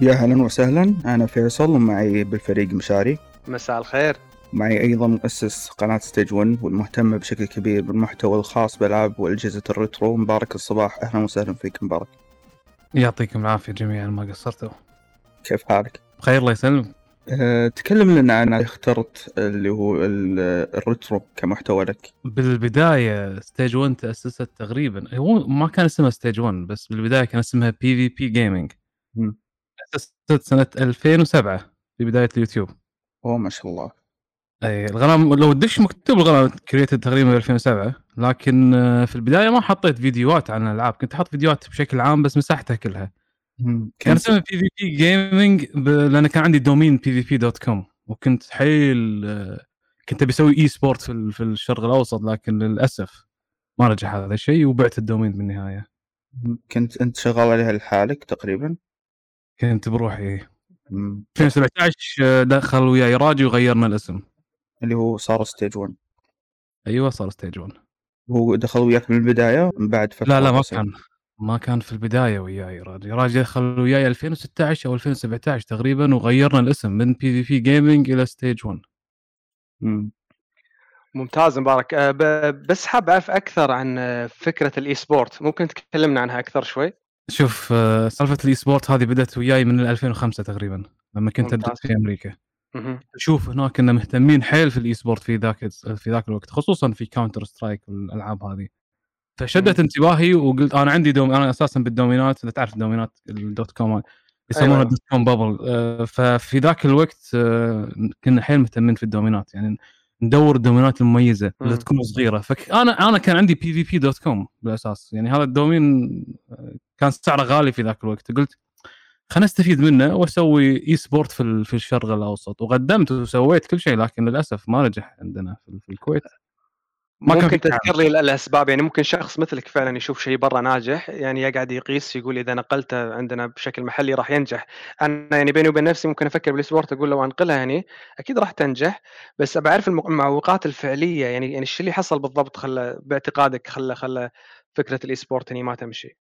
يا أهلا وسهلا. أنا فيصل ومعي بالفريق مشاري. مساء الخير. معي أيضا مؤسس قناة Stage 1 والمهتم بشكل كبير بالمحتوى الخاص بالالعاب واجهزه ال retro. مبارك الصباح. أهلا وسهلا فيك مبارك. يعطيكم العافية جميعا ما قصرتوا. كيف حالك؟ بخير الله يسلمك. أه، تكلم لنا عن اخترت اللي هو ال- ال retro كمحتوى لك. بالبداية Stage 1 تأسست تقريبا. هو ما كان اسمها Stage 1 بس بالبداية كان اسمها PVP Gaming مم. تاسست سنه 2007 في بداية اليوتيوب أوه ما شاء الله أي الغرام لو تدش مكتوب الغرام created تقريبا 2007 لكن آه، في البداية ما حطيت فيديوهات عن الألعاب كنت أحط فيديوهات بشكل عام بس مسحتها كلها. كان كنت اسمها PVP Gaming لأن كان عندي domain PVP dot com وكنت حيل آه، كنت بسوي e-sport في في الشرق الأوسط لكن للأسف ما نجح هذا الشيء وبعت ال domain بالنهاية كنت أنت شغال عليها لحالك تقريبا كنت بروحي مم. 2017 آه، دخل وياي راجي وغيرنا الاسم. اللي هو صار Stage 1 أيوه صار Stage 1 هو دخل وياك من البداية من بعد فترة لا لا ما. كان ما كان في البداية وياي راجي راجي دخل وياي 2016 أو 2017 تقريبا وغيرنا الاسم من PVP Gaming إلى Stage 1 مم. ممتاز مبارك. ب- بس حاب أعرف أكثر عن أه، فكرة ال e-sport ممكن تكلمنا عنها أكثر شوي؟ شوف آه، سالفة ال e-sport هذه بدأت وياي من 2005 تقريبا لما كنت. أدرس في أمريكا. أشوف هناك كنا مهتمين حيل في ال e-sport في ذاك في ذاك الوقت خصوصا في Counter-Strike والألعاب هذه فشدت انتباهي وقلت أنا عندي دوم أنا أساسا بالدومينات انت تعرف الدومينات ال dot com يسمونها أيوة. dot com bubble آه، ففي ذاك الوقت آه، كنا حيل مهتمين في الدومينات يعني ندور الدومينات المميزه اللي. تكون صغيرة. فانا أنا كان عندي PVP dot com بالأساس. يعني هذا ال domain آه، كان سعره غالي في ذاك الوقت. قلت خلينا نستفيد منه وأسوي e-sport في في الشرق الأوسط. وقدمت وسويت كل شيء لكن للأسف ما نجح عندنا في الكويت. ما كان ممكن. تذكر لي ال- الأسباب؟ يعني ممكن شخص مثلك فعلا يشوف شيء برا ناجح يعني يقعد يقيس يقول إذا نقلته عندنا بشكل محلي راح ينجح. أنا يعني بيني وبين نفسي ممكن أفكر بال e-sport أقول لو أنقلها هني أكيد راح تنجح بس أبى أعرف الم- المعوقات الفعلية يعني يعني إيش اللي حصل بالضبط خلى باعتقادك خلى خلى فكرة ال e-sport هني ما تمشي؟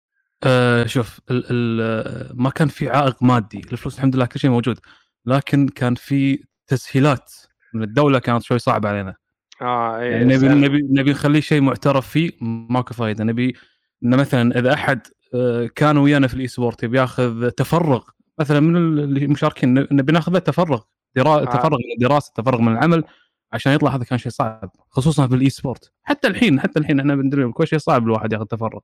آه شوف ال ال ما كان في عائق مادي الفلوس الحمد لله كل شيء موجود لكن كان في تسهيلات من الدولة كانت شوي صعبة علينا. آه إيه، يعني نبي. نبي نبي نخليه شيء معترف فيه ماكو فايدة نبي إنه مثلا إذا أحد آه، كان ويانا في ال e-sport يبي ياخذ تفرغ مثلا من المشاركين نبي ناخذ له تفرغ درا... آه. تفرغ من الدراسة تفرغ من العمل عشان يطلع هذا كان شيء صعب خصوصا في ال e-sport حتى الحين حتى الحين إحنا بندري كل شيء صعب الواحد ياخذ تفرغ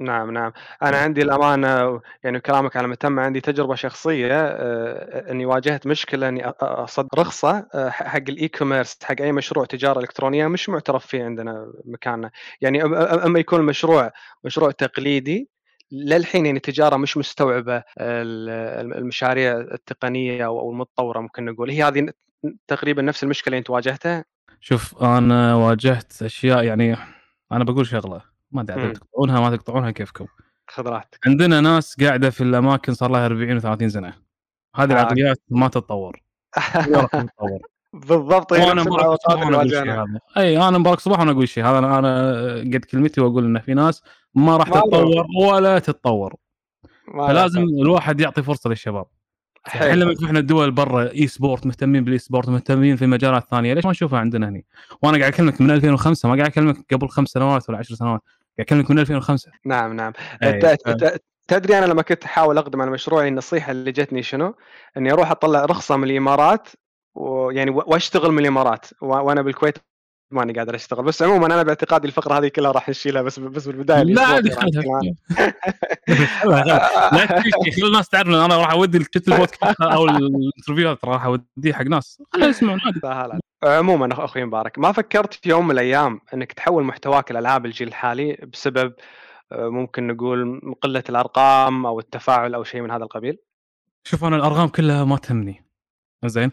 نعم نعم. أنا عندي الأمانة يعني كلامك على متم عندي تجربة شخصية آه، إني واجهت مشكلة إني أ- أ- اصدر رخصة آه، حق ال e-commerce حق أي مشروع تجارة إلكترونية مش معترف فيه عندنا مكاننا. يعني أما يكون المشروع مشروع تقليدي للحين يعني التجاره مش مستوعبة ال- المشاريع التقنية أو أو المتطورة ممكن نقول. هي هذه تقريبا نفس المشكلة اللي أنت واجهتها؟ شوف أنا واجهت أشياء يعني أنا بقول شغلة. ما أدري تقطعونها ما تقطعونها كيفكم خذ راحتك. عندنا ناس قاعدة في الأماكن صار لها 40 و30 سنة. هذه آه. العقليات ما تتطور. بالضبط وأنا مبارك صباح اللي وأنا أقول شيء واجهناها هذا. أي أنا مبارك صباح وأنا أقول شيء. هذا أنا أنا قد كلمتي وأقول إن في ناس ما راح. تتطور ولا تتطور. فلازم. الواحد يعطي فرصة للشباب. الحين حلو. لما فتحنا الدول برا e-sport مهتمين بال e-sport مهتمين في مجالات ثانية. ليش ما نشوفها عندنا هنا وأنا قاعد أكلمك من 2005 ما قاعد أكلمك قبل خمس سنوات ولا عشر سنوات. اكلمك من 2005 نعم نعم. تدري أنا لما كنت أحاول أقدم على مشروعي النصيحه اللي جتني شنو؟ إني أروح أطلع رخصة من الإمارات ويعني وأشتغل من الإمارات وأنا بالكويت ماني قادر أشتغل. بس عموما أنا باعتقادي الفقرة هذه كلها راح نشيلها بس بس بالبداية لا عادي. لا خلي الناس تعرف إن أنا راح أودي البودكاست أو الانترفيوهات راح أوديه حق ناس. خليهم يسمعون. عموما أخوي مبارك ما فكرت في يوم من الأيام إنك تحول محتواك الألعاب الجيل الحالي بسبب آه، ممكن نقول قلة الأرقام أو التفاعل أو شيء من هذا القبيل؟ شوف أنا الأرقام كلها ما تهمني. زين؟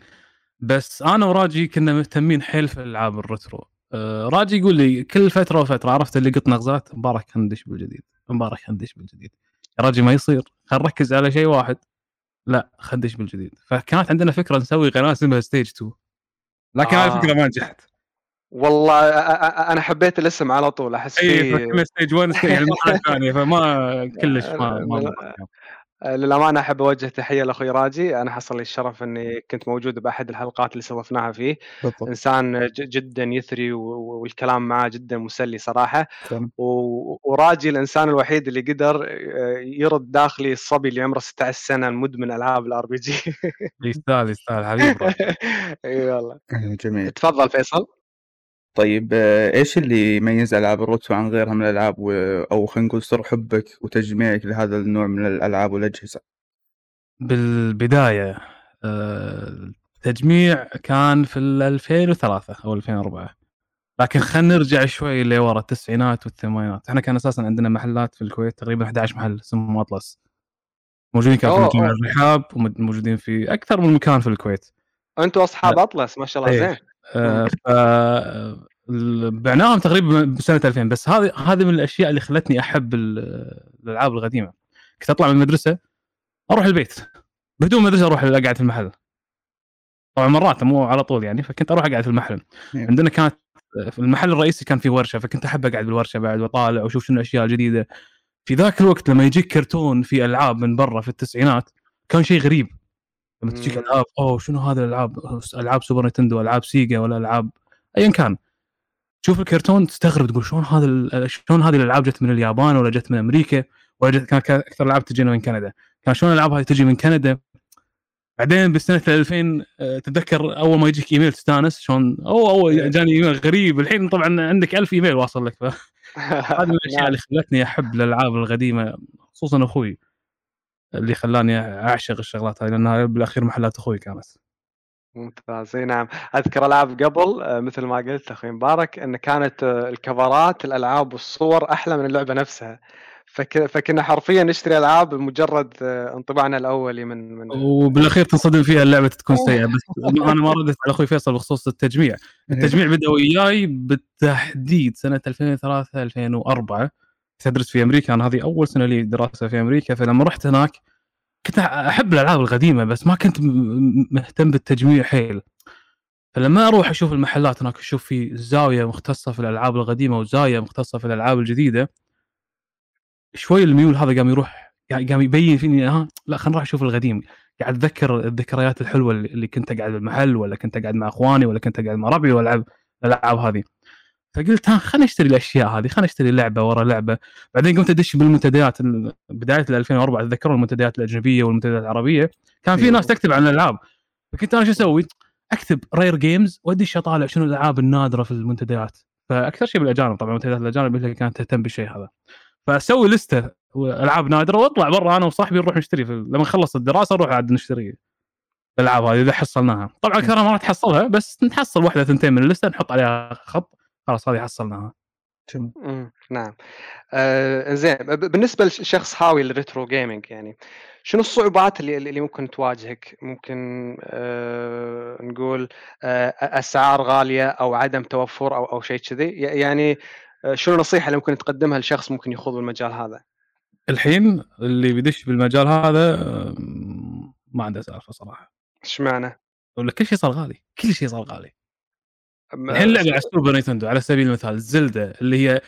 بس أنا وراجي كنا مهتمين حيل في ألعاب ال retro. آه، راجي يقول لي كل فترة وفترة عرفت اللي قط نغزات؟ مبارك خلينا ندش بالجديد مبارك خلينا ندش بالجديد. يا راجي ما يصير. خلينا نركز على شيء واحد. لا خلينا ندش بالجديد. فكانت عندنا فكرة نسوي قناة اسمها Stage 2 لكن هذه آه. الفكرة ما نجحت والله أنا حبيت الاسم على طول أحس اي فيه Stage 1 stage المرحله الثانية فما كلش ما ما للأمانة أحب أوجه تحية لأخوي راجي. أنا حصل لي الشرف إني كنت موجود بأحد الحلقات اللي استضفناها فيه. بالضبط. إنسان ج- جدا يثري و- والكلام معاه جدا مسلي صراحة. و- وراجي الإنسان الوحيد اللي قدر آه، يرد داخلي الصبي اللي عمره 16 سنة المدمن ألعاب ال RPG. يستاهل يستاهل. حبيب راجي. إي والله. آه، جميل. تفضل فيصل. طيب آه، إيش اللي يميز ألعاب ال retro عن غيرها من الألعاب و... أو خلينا نقول سر حبك وتجميعك لهذا النوع من الألعاب والأجهزة؟ بالبداية آه، التجميع كان في ال 2003 أو 2004 لكن خلينا نرجع شوي لورا التسعينات والثمانينات. إحنا كان أساسا عندنا محلات في الكويت تقريبا 11 محل اسمهم أطلس. موجودين كان في. الرحاب وموجودين في أكثر من مكان في الكويت. أنتم أصحاب أطلس ما شاء الله إيه. زين. آه، ف ال- بعناهم تقريبا بسنة 2000 بس هذه هذه من الأشياء اللي خلتني أحب ال- الألعاب القديمة. كنت أطلع من المدرسة أروح البيت. بدون مدرسه أروح اقعد في المحل. طبعا مرات مو على طول يعني فكنت أروح اقعد في المحل. نعم. عندنا كانت في المحل الرئيسي كان في ورشة فكنت أحب اقعد بالورشه بعد وأطالع وأشوف شنو الأشياء الجديدة. في ذاك الوقت لما يجيك كرتون في ألعاب من برا في التسعينات كان شيء غريب. لما تجيك. ألعاب أوه شنو هذه الألعاب؟ ألعاب Super Nintendo ألعاب Sega ولا ألعاب ايا كان. تشوف الكرتون تستغرب تقول شلون هذا شلون هذه الألعاب جت من اليابان ولا جت من أمريكا ولا جت كان أكثر الالعاب تجينا من كندا. كان شلون الألعاب هذه تجي من كندا؟ بعدين بسنه 2000 آه، تتذكر أول ما يجيك إيميل تستأنس شلون أوه أوه جاني إيميل غريب. الحين طبعا عندك ألف إيميل واصل لك. فهذه من الأشياء. اللي خلتني أحب الألعاب القديمة خصوصا أخوي. اللي خلاني أعشق الشغلات هذه لأنها بالأخير محلات أخوي كانت. ممتاز. إي نعم. أذكر ألعاب قبل آه، مثل ما قلت أخوي مبارك إن كانت آه، الكفرات الألعاب والصور أحلى من اللعبة نفسها. فك... فكنا حرفيا نشتري ألعاب بمجرد آه، انطباعنا الاولي من من وبالأخير تنصدم فيها اللعبة تكون سيئة بس أنا ما ردت على أخوي فيصل بخصوص التجميع. التجميع بدا وياي بالتحديد سنة 2003 2004 كنت ادرس في أمريكا. أنا هذه أول سنة لي دراسة في أمريكا فلما رحت هناك كنت أحب الألعاب القديمة بس ما كنت مهتم بالتجميع حيل. فلما أروح أشوف المحلات هناك أشوف في زاوية مختصة في الألعاب القديمة وزاوية مختصة في الألعاب الجديدة شوي الميول هذا قام يروح قام يبين فيني ها لا خلينا نروح نشوف القديم. قاعد أتذكر الذكريات الحلوة اللي كنت أقعد بالمحل ولا كنت أقعد مع إخواني ولا كنت أقعد مع ربعي وألعب الألعاب هذه. فقلت ها خلينا نشتري الأشياء هذه خلينا نشتري لعبة ورا لعبة. بعدين قمت أدش بالمنتديات ال- بداية ال 2004 تذكرون المنتديات الأجنبية والمنتديات العربية؟ كان في أيوة. ناس تكتب عن الألعاب. فكنت أنا شو أسوي؟ أكتب rare games وأدش أطالع شنو الألعاب النادرة في المنتديات. فأكثر شيء بالأجانب طبعا منتديات الأجانب اللي كانت تهتم بالشيء هذا. فأسوي لستة العاب نادرة وأطلع برا أنا وصاحبي نروح نشتري. لما نخلص الدراسة نروح عاد نشتري الألعاب هذه إذا حصلناها. طبعا اكثرها ما راح تحصلها بس نحصل واحدة ثنتين من اللستة نحط عليها خط. خلاص هذه حصلناها جميل. مم، نعم. آه زين بالنسبة لشخص هاوي لل retro gaming يعني شنو الصعوبات اللي اللي ممكن تواجهك؟ ممكن آه نقول آه أسعار غالية أو عدم توفر أو أو شيء كذي. يعني آه، شنو النصيحة اللي ممكن تقدمها لشخص ممكن يخوض بالمجال هذا؟ الحين اللي بيدش بالمجال هذا أم، ما عنده سالفه صراحة إيش معنى؟ ولا كل شيء صار غالي كل شيء صار غالي. الحين لعبة على السوبر نينتندو على سبيل المثال زيلدا اللي هي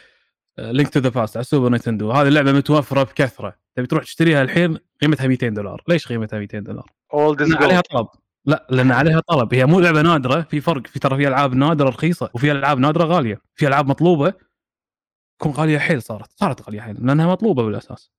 Link to the Past على السوبر نينتندو هذه اللعبة متوفرة بكثرة. تبي تروح تشتريها الحين قيمتها 200 دولار. ليش قيمتها 200 دولار؟ عليها طلب. لا لأن عليها طلب. هي مو لعبة نادرة في فرق. في ترى في ألعاب نادرة رخيصة وفي ألعاب نادرة غالية. في ألعاب مطلوبة تكون غالية حيل صارت. صارت غالية حيل لأنها مطلوبة بالأساس.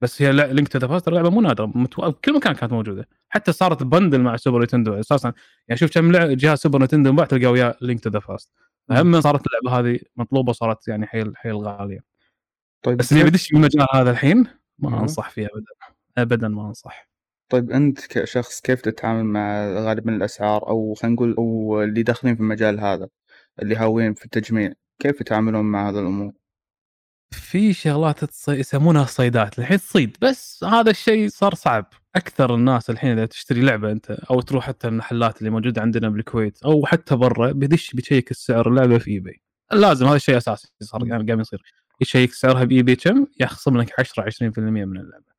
بس هي Link to the Past لعبة مو نادرة متو... بكل مكان كانت موجودة. حتى صارت bundle مع سوبر نتندو أساسا. يعني شوف كم جهاز سوبر نتندو انباع تلقى وياه Link to the Past هم صارت اللعبة هذه مطلوبة صارت يعني حيل حيل غالية. طيب بس اللي بيدش بالمجال هذا الحين؟ ما مم. أنصح فيه ابدا. ابدا ما أنصح. طيب أنت كشخص كيف تتعامل مع غالبا الأسعار؟ أو خلينا نقول أو اللي داخلين في المجال هذا اللي هاويين في التجميع كيف يتعاملون مع هذا الأمور؟ في شغلات تص- يسمونها صيدات الحين تصيد. بس هذا الشيء صار صعب. أكثر الناس الحين إذا تشتري لعبة أنت أو تروح حتى المحلات اللي موجودة عندنا بالكويت أو حتى برا بيدش بيشيك السعر اللعبة في ايباي لازم هذا الشيء أساسي صار يعني قام يصير. يشيك سعرها باي باي كم؟ يخصم لك 10 20% من اللعبة.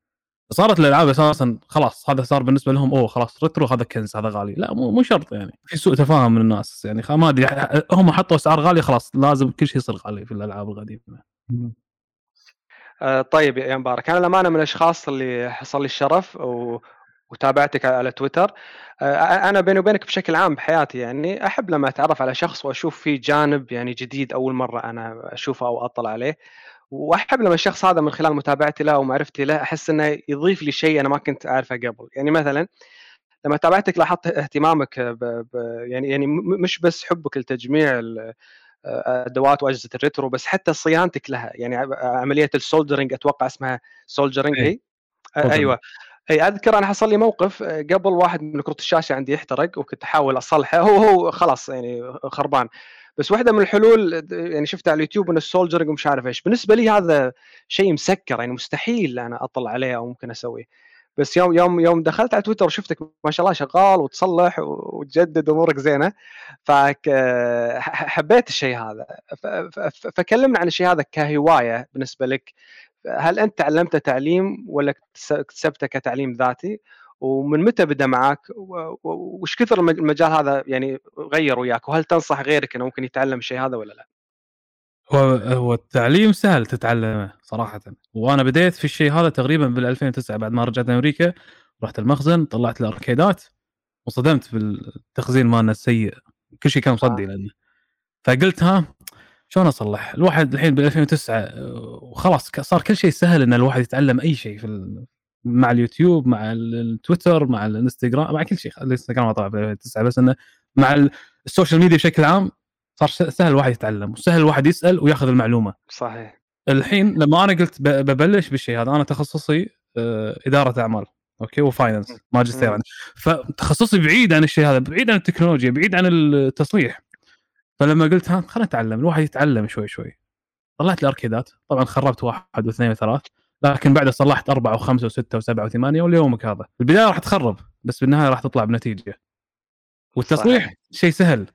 صارت الألعاب أساسا خلاص هذا صار بالنسبة لهم أوه خلاص retro هذا كنز هذا غالي. لا مو مو شرط يعني. في سوء تفاهم من الناس يعني ما أدري هم حطوا اسعار غاليه خلاص لازم كل شيء يصير غالي في الألعاب القديمة. آه، طيب يا مبارك أنا للامانه من الأشخاص اللي حصل لي الشرف و... وتابعتك على تويتر. آه، أنا بيني وبينك بشكل عام بحياتي يعني أحب لما أتعرف على شخص وأشوف فيه جانب يعني جديد أول مرة أنا أشوفه أو أطلع عليه. وأحب لما الشخص هذا من خلال متابعتي له ومعرفتي له أحس إنه يضيف لي شيء أنا ما كنت أعرفه قبل. يعني مثلا لما تابعتك لاحظت اهتمامك ب... ب... يعني يعني مش بس حبك لتجميع أدوات وأجهزة ال retro بس حتى صيانتك لها. يعني عملية ال soldering أتوقع اسمها soldering هي؟ أيوه. إي أذكر أنا حصل لي موقف قبل واحد من كروت الشاشة عندي يحترق وكنت أحاول أصلحه هو هو خلاص يعني خربان. بس واحدة من الحلول يعني شفتها على اليوتيوب من السولجرنج ومش عارف إيش. بالنسبة لي هذا شيء مسكر يعني مستحيل أنا أطلع عليه أو ممكن أسويه. بس يوم يوم يوم دخلت على تويتر وشفتك ما شاء الله شغال وتصلح وتجدد أمورك زينة فحبيت الشيء هذا. فكلمنا عن الشيء هذا كهواية بالنسبة لك. هل أنت تعلمته تعليم ولا اكتسبته كتعليم ذاتي؟ ومن متى بدأ معك؟ وش كثر المجال هذا يعني غير وياك؟ وهل تنصح غيرك إنه ممكن يتعلم الشيء هذا ولا لا؟ هو هو التعليم سهل تتعلمه صراحة. وأنا بديت في الشيء هذا تقريبا بال 2009 بعد ما رجعت أمريكا. رحت المخزن طلعت الأركيدات وصدمت بالتخزين مالنا السيء. كل شيء كان مصدي آه. لأنه. فقلت ها شلون أصلح؟ الواحد الحين بال 2009 وخلاص صار كل شيء سهل إن الواحد يتعلم أي شيء في مع اليوتيوب مع التويتر مع الانستغرام مع كل شيء. الإنستغرام طبعا بال 2009 بس إنه مع ال social media بشكل عام صار سهل الواحد يتعلم وسهل الواحد يسأل وياخذ المعلومة. صحيح. الحين لما أنا قلت ببلش بالشيء هذا أنا تخصصي آه، إدارة أعمال okay و finance ماجستير عندي فتخصصي بعيد عن الشيء هذا بعيد عن التكنولوجيا بعيد عن التصليح. فلما قلت ها خلينا نتعلم الواحد يتعلم شوي شوي. طلعت الاركيدات طبعا خربت واحد واثنين وثلاث لكن بعدها صلحت أربعة وخمسة وستة وسبعة وثمانية وليومك هذا. البداية راح تخرب بس بالنهايه راح تطلع بنتيجة. والتصليح شيء سهل.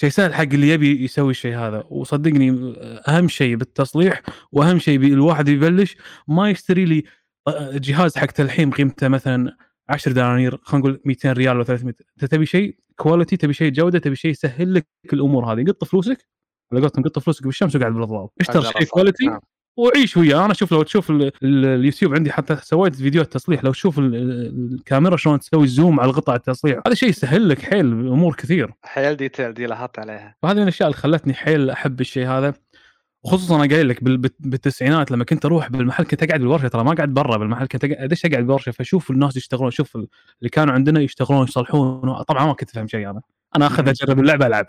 شيء سهل حق اللي يبي يسوي الشيء هذا. وصدقني أهم شيء بالتصليح وأهم شيء الواحد يبلش ما يشتري لي آه، جهاز حق تلحيم قيمته مثلا 10 دنانير خلينا نقول 200 ريال ولا 300 انت تبي شيء كواليتي تبي شيء جودة تبي شيء يسهل لك الأمور هذه. قط فلوسك على قولتهم قط فلوسك بالشمس وقاعد بالاضواء اشتر شيء quality. وعيش وياه. أنا أشوف لو تشوف اليوتيوب عندي حتى سويت فيديو تصليح لو تشوف الكاميرا شلون تسوي zoom على قطع التصليح هذا شيء يسهل لك حيل امور كثير. حيل detailed لاحظت عليها. فهذه من الأشياء اللي خلتني حيل أحب الشيء هذا. وخصوصا أنا قايل لك بالتسعينات لما كنت أروح بالمحل كنت أقعد بالورشة ترى ما قاعد برا بالمحل كنت ادش أقعد بالورشه فأشوف الناس يشتغلون أشوف اللي كانوا عندنا يشتغلون يصلحون. طبعا ما كنت أفهم شيء أنا. أنا أخذ اجرب اللعبه ألعب.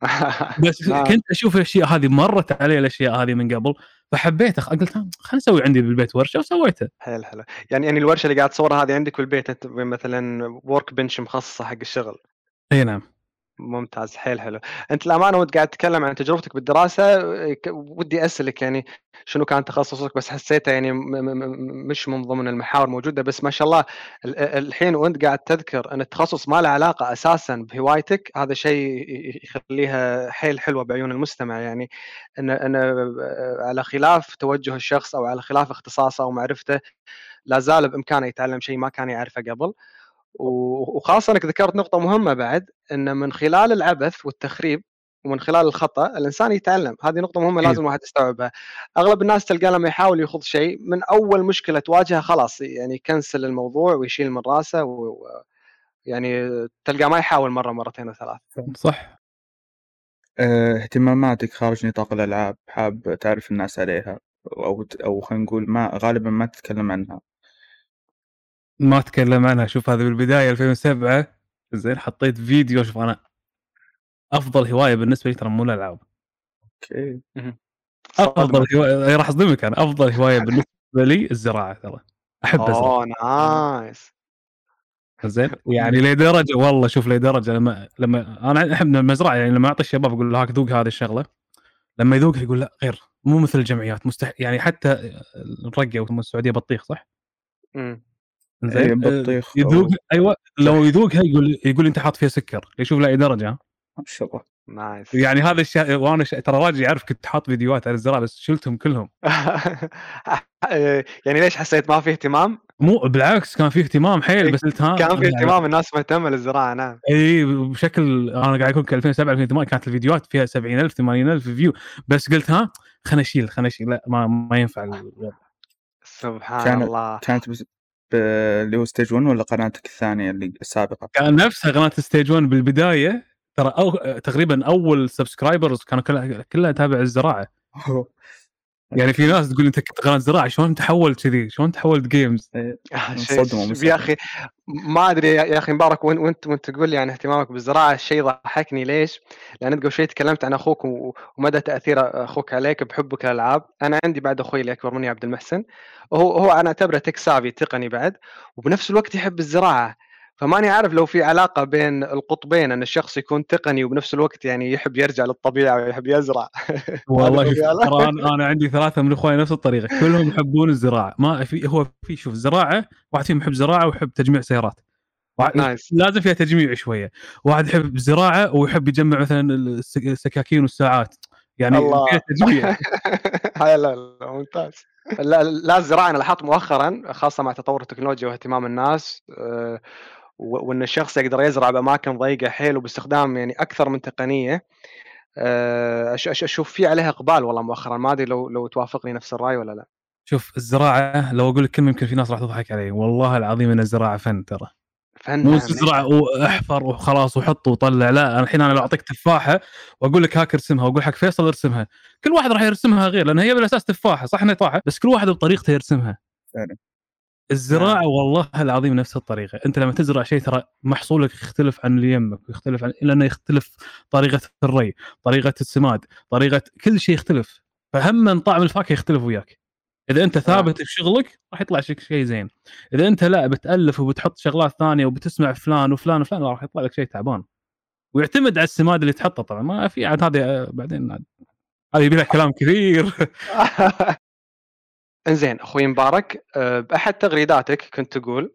بس نعم. كنت أشوف الأشياء هذه مرت علي الأشياء هذه من قبل. فحبيت قلت خليني أسوي عندي بالبيت ورشة وسويتها حلو حلو يعني يعني الورشة اللي قاعد تصورها هذه عندك بالبيت أنت مثلا ورك بنش مخصصة حق الشغل. إي نعم. ممتاز حيل حلو. أنت الأمانة وأنت قاعد تتكلم عن تجربتك بالدراسة ودي أسألك يعني شنو كان تخصصك؟ بس حسيته يعني مش من ضمن المحاور موجودة بس ما شاء الله الحين وأنت قاعد تذكر أن التخصص ما له علاقة أساسا بهوايتك هذا شيء يخليها حيل حلوة بعيون المستمع. يعني أن أن على خلاف توجه الشخص أو على خلاف اختصاصه أو معرفته لا زال بإمكانه يتعلم شيء ما كان يعرفه قبل. وخاصه انك ذكرت نقطة مهمة بعد إن من خلال العبث والتخريب ومن خلال الخطأ الإنسان يتعلم. هذه نقطة مهمة لازم الواحد يستوعبها. أغلب الناس تلقى لما يحاول يخوض شيء من أول مشكلة تواجهه خلاص يعني يكنسل الموضوع ويشيل من راسه و... يعني تلقى ما يحاول مرة مرتين وثلاث صح. آه، اهتماماتك خارج نطاق الألعاب حاب تعرف الناس عليها أو أو خلينا نقول ما غالبا ما تتكلم عنها. ما أتكلم عنها. شوف هذا بالبداية 2007 زين حطيت فيديو. شوف أنا أفضل هواية بالنسبة لي ترى مو الألعاب. أوكي. أفضل هواية راح أصدمك أنا. أفضل هواية بالنسبة لي الزراعة ترى. أحب أزرع. اوه nice. زين يعني لدرجه والله شوف لدرجه لما لما أنا أحب المزرعة يعني لما أعطي الشباب أقول له هاك ذوق هذه الشغلة لما يذوق يقول لا غير مو مثل الجمعيات مستحيل يعني حتى الرقه السعوديه بطيخ صح؟ امم زين؟ بطيخ يذوق أيوه لو يذوقها يقول يقول أنت حاط فيها سكر يشوف لأي درجة. ما شاء الله. nice. يعني هذا الشيء وأنا ش... ترى راجل يعرف كنت حاط فيديوهات على الزراعه بس شلتهم كلهم. يعني ليش حسيت ما في اهتمام؟ مو بالعكس كان في اهتمام حيل بس قلت ها كان في اهتمام الناس مهتمة للزراعة نعم. إي بشكل أنا قاعد أقول 2007 2008 كانت الفيديوهات فيها 70000 80000 view بس قلت ها خلينا أشيل خلينا أشيل لا ما ما ينفع سبحان كانت- الله. كانت بس اللي هو Stage 1 ولا قناتك الثانية اللي السابقة؟ كان نفسها قناة Stage 1 بالبداية ترى أو تقريبا أول subscribers كانوا كلها كلها تابع الزراعة يعني في ناس تقول انت كنت قناة زراعة شلون تحولت كذي؟ شلون تحولت جيمز شيء انصدموا من يا أخي ما أدري يا أخي مبارك وانت وانت تقول لي عن اهتمامك بالزراعة؟ الشيء ضحكني ليش؟ لأن قبل شوي تكلمت عن أخوك ومدى تأثير أخوك عليك بحبك للألعاب، أنا عندي بعد أخوي اللي اكبر مني عبد المحسن. وهو هو أنا أعتبره تك سافي تقني بعد وبنفس الوقت يحب الزراعة. فماني عارف لو في علاقة بين القطبين أن الشخص يكون تقني وبنفس الوقت يعني يحب يرجع للطبيعة ويحب يزرع. والله شوف. ترى أنا أنا عندي ثلاثة من إخواني نفس الطريقة كلهم يحبون الزراعة. ما في هو في شوف زراعة واحد فيهم يحب زراعة ويحب تجميع سيارات. نايس لازم فيها تجميع شوية. واحد يحب زراعة ويحب يجمع مثلا السك- السكاكين والساعات. يعني الله. فيها تجميع. هاي لا لا ممتاز. لا الزراعه أنا لاحظت مؤخرا خاصة مع تطور التكنولوجيا واهتمام الناس آه، وإن الشخص يقدر يزرع بأماكن ضيقة حيل وباستخدام يعني أكثر من تقنية آه، أش- أش- أشوف في عليها إقبال والله مؤخرا. ما أدري لو لو توافقني نفس الرأي ولا لا. شوف الزراعة لو أقول لك كلمة يمكن في ناس راح تضحك علي. والله العظيم إن الزراعة فن ترى. فن مو نعم، تزرع وأحفر وخلاص وحط وطلع لا أنا الحين أنا لو أعطيك تفاحة وأقول لك هاك ارسمها وأقول حق فيصل ارسمها. كل واحد راح يرسمها غير لأن هي بالأساس تفاحة صح إنها تفاحة؟ بس كل واحد بطريقته يرسمها. فعلا. الزراعة نعم. والله العظيم نفس الطريقة. أنت لما تزرع شيء ترى محصولك يختلف عن اللي يمك ويختلف عن لأنه يختلف طريقة الري طريقة السماد طريقة كل شيء يختلف. فهم من طعم الفاكهة يختلف وياك. إذا أنت ثابت في شغلك راح يطلع شيء شيء زين. إذا أنت لا بتألف وبتحط شغلات ثانية وبتسمع فلان وفلان وفلان راح يطلع لك شيء تعبان. ويعتمد على السماد اللي تحطه طبعا. ما في عاد هذه آه، بعدين عاد- هذه يبي لها كلام كثير. انزين أخوي مبارك آه، بأحد تغريداتك كنت تقول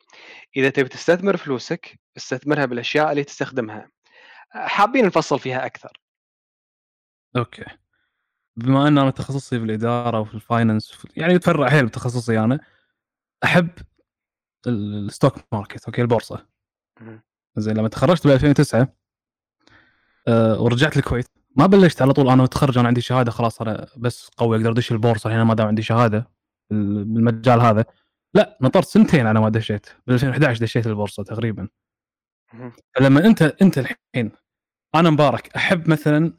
إذا تبي تستثمر فلوسك استثمرها بالأشياء اللي تستخدمها. آه، حابين نفصل فيها أكثر. okay. بما أن أنا تخصصي في الإدارة وفي ال finance يعني متفرع حيل بتخصصي أنا أحب ال- ال stock market okay البورصة. زين لما تخرجت ب 2009 أه ورجعت الكويت ما بلشت على طول أنا متخرج أنا عندي شهادة خلاص أنا بس قوي أقدر أدش البورصة الحين ما دام عندي شهادة. بالمجال هذا. لا نطرت سنتين على ما دشيت. ب 2011 دشيت البورصة تقريبا. فلما أنت أنت الحين أنا مبارك أحب مثلا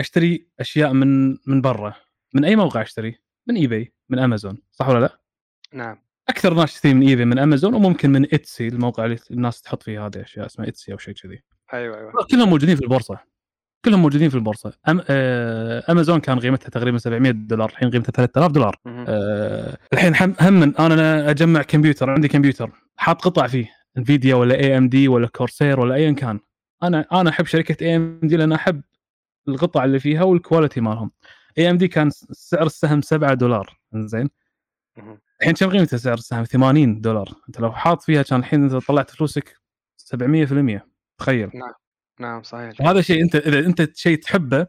أشتري أشياء من من برا. من أي موقع أشتري؟ من اي باي من أمازون. صح ولا لا؟ نعم. أكثر ناس تشتري من اي باي من أمازون وممكن من إتسي الموقع اللي الناس تحط فيه هذه الاشياء اسمه إتسي أو شيء كذي. أيوه أيوه. كلهم موجودين في البورصة. كلهم موجودين في البورصة. أم... آه... أمازون كان قيمتها تقريبا 700 دولار الحين قيمتها 3000 دولار. آه... الحين هم هم أنا أجمع كمبيوتر عندي كمبيوتر. حاط قطع فيه Nvidia ولا AMD ولا Corsair ولا ايا كان. أنا أنا أحب شركة AMD لأن أحب القطع اللي فيها وال quality مالهم. AMD كان سعر السهم 7 دولار. زين. الحين كم قيمته سعر السهم؟ 80 دولار. أنت لو حاط فيها كان الحين انت طلعت فلوسك 700% تخيل. نعم. صحيح. وهذا شيء أنت إذا أنت شيء تحبه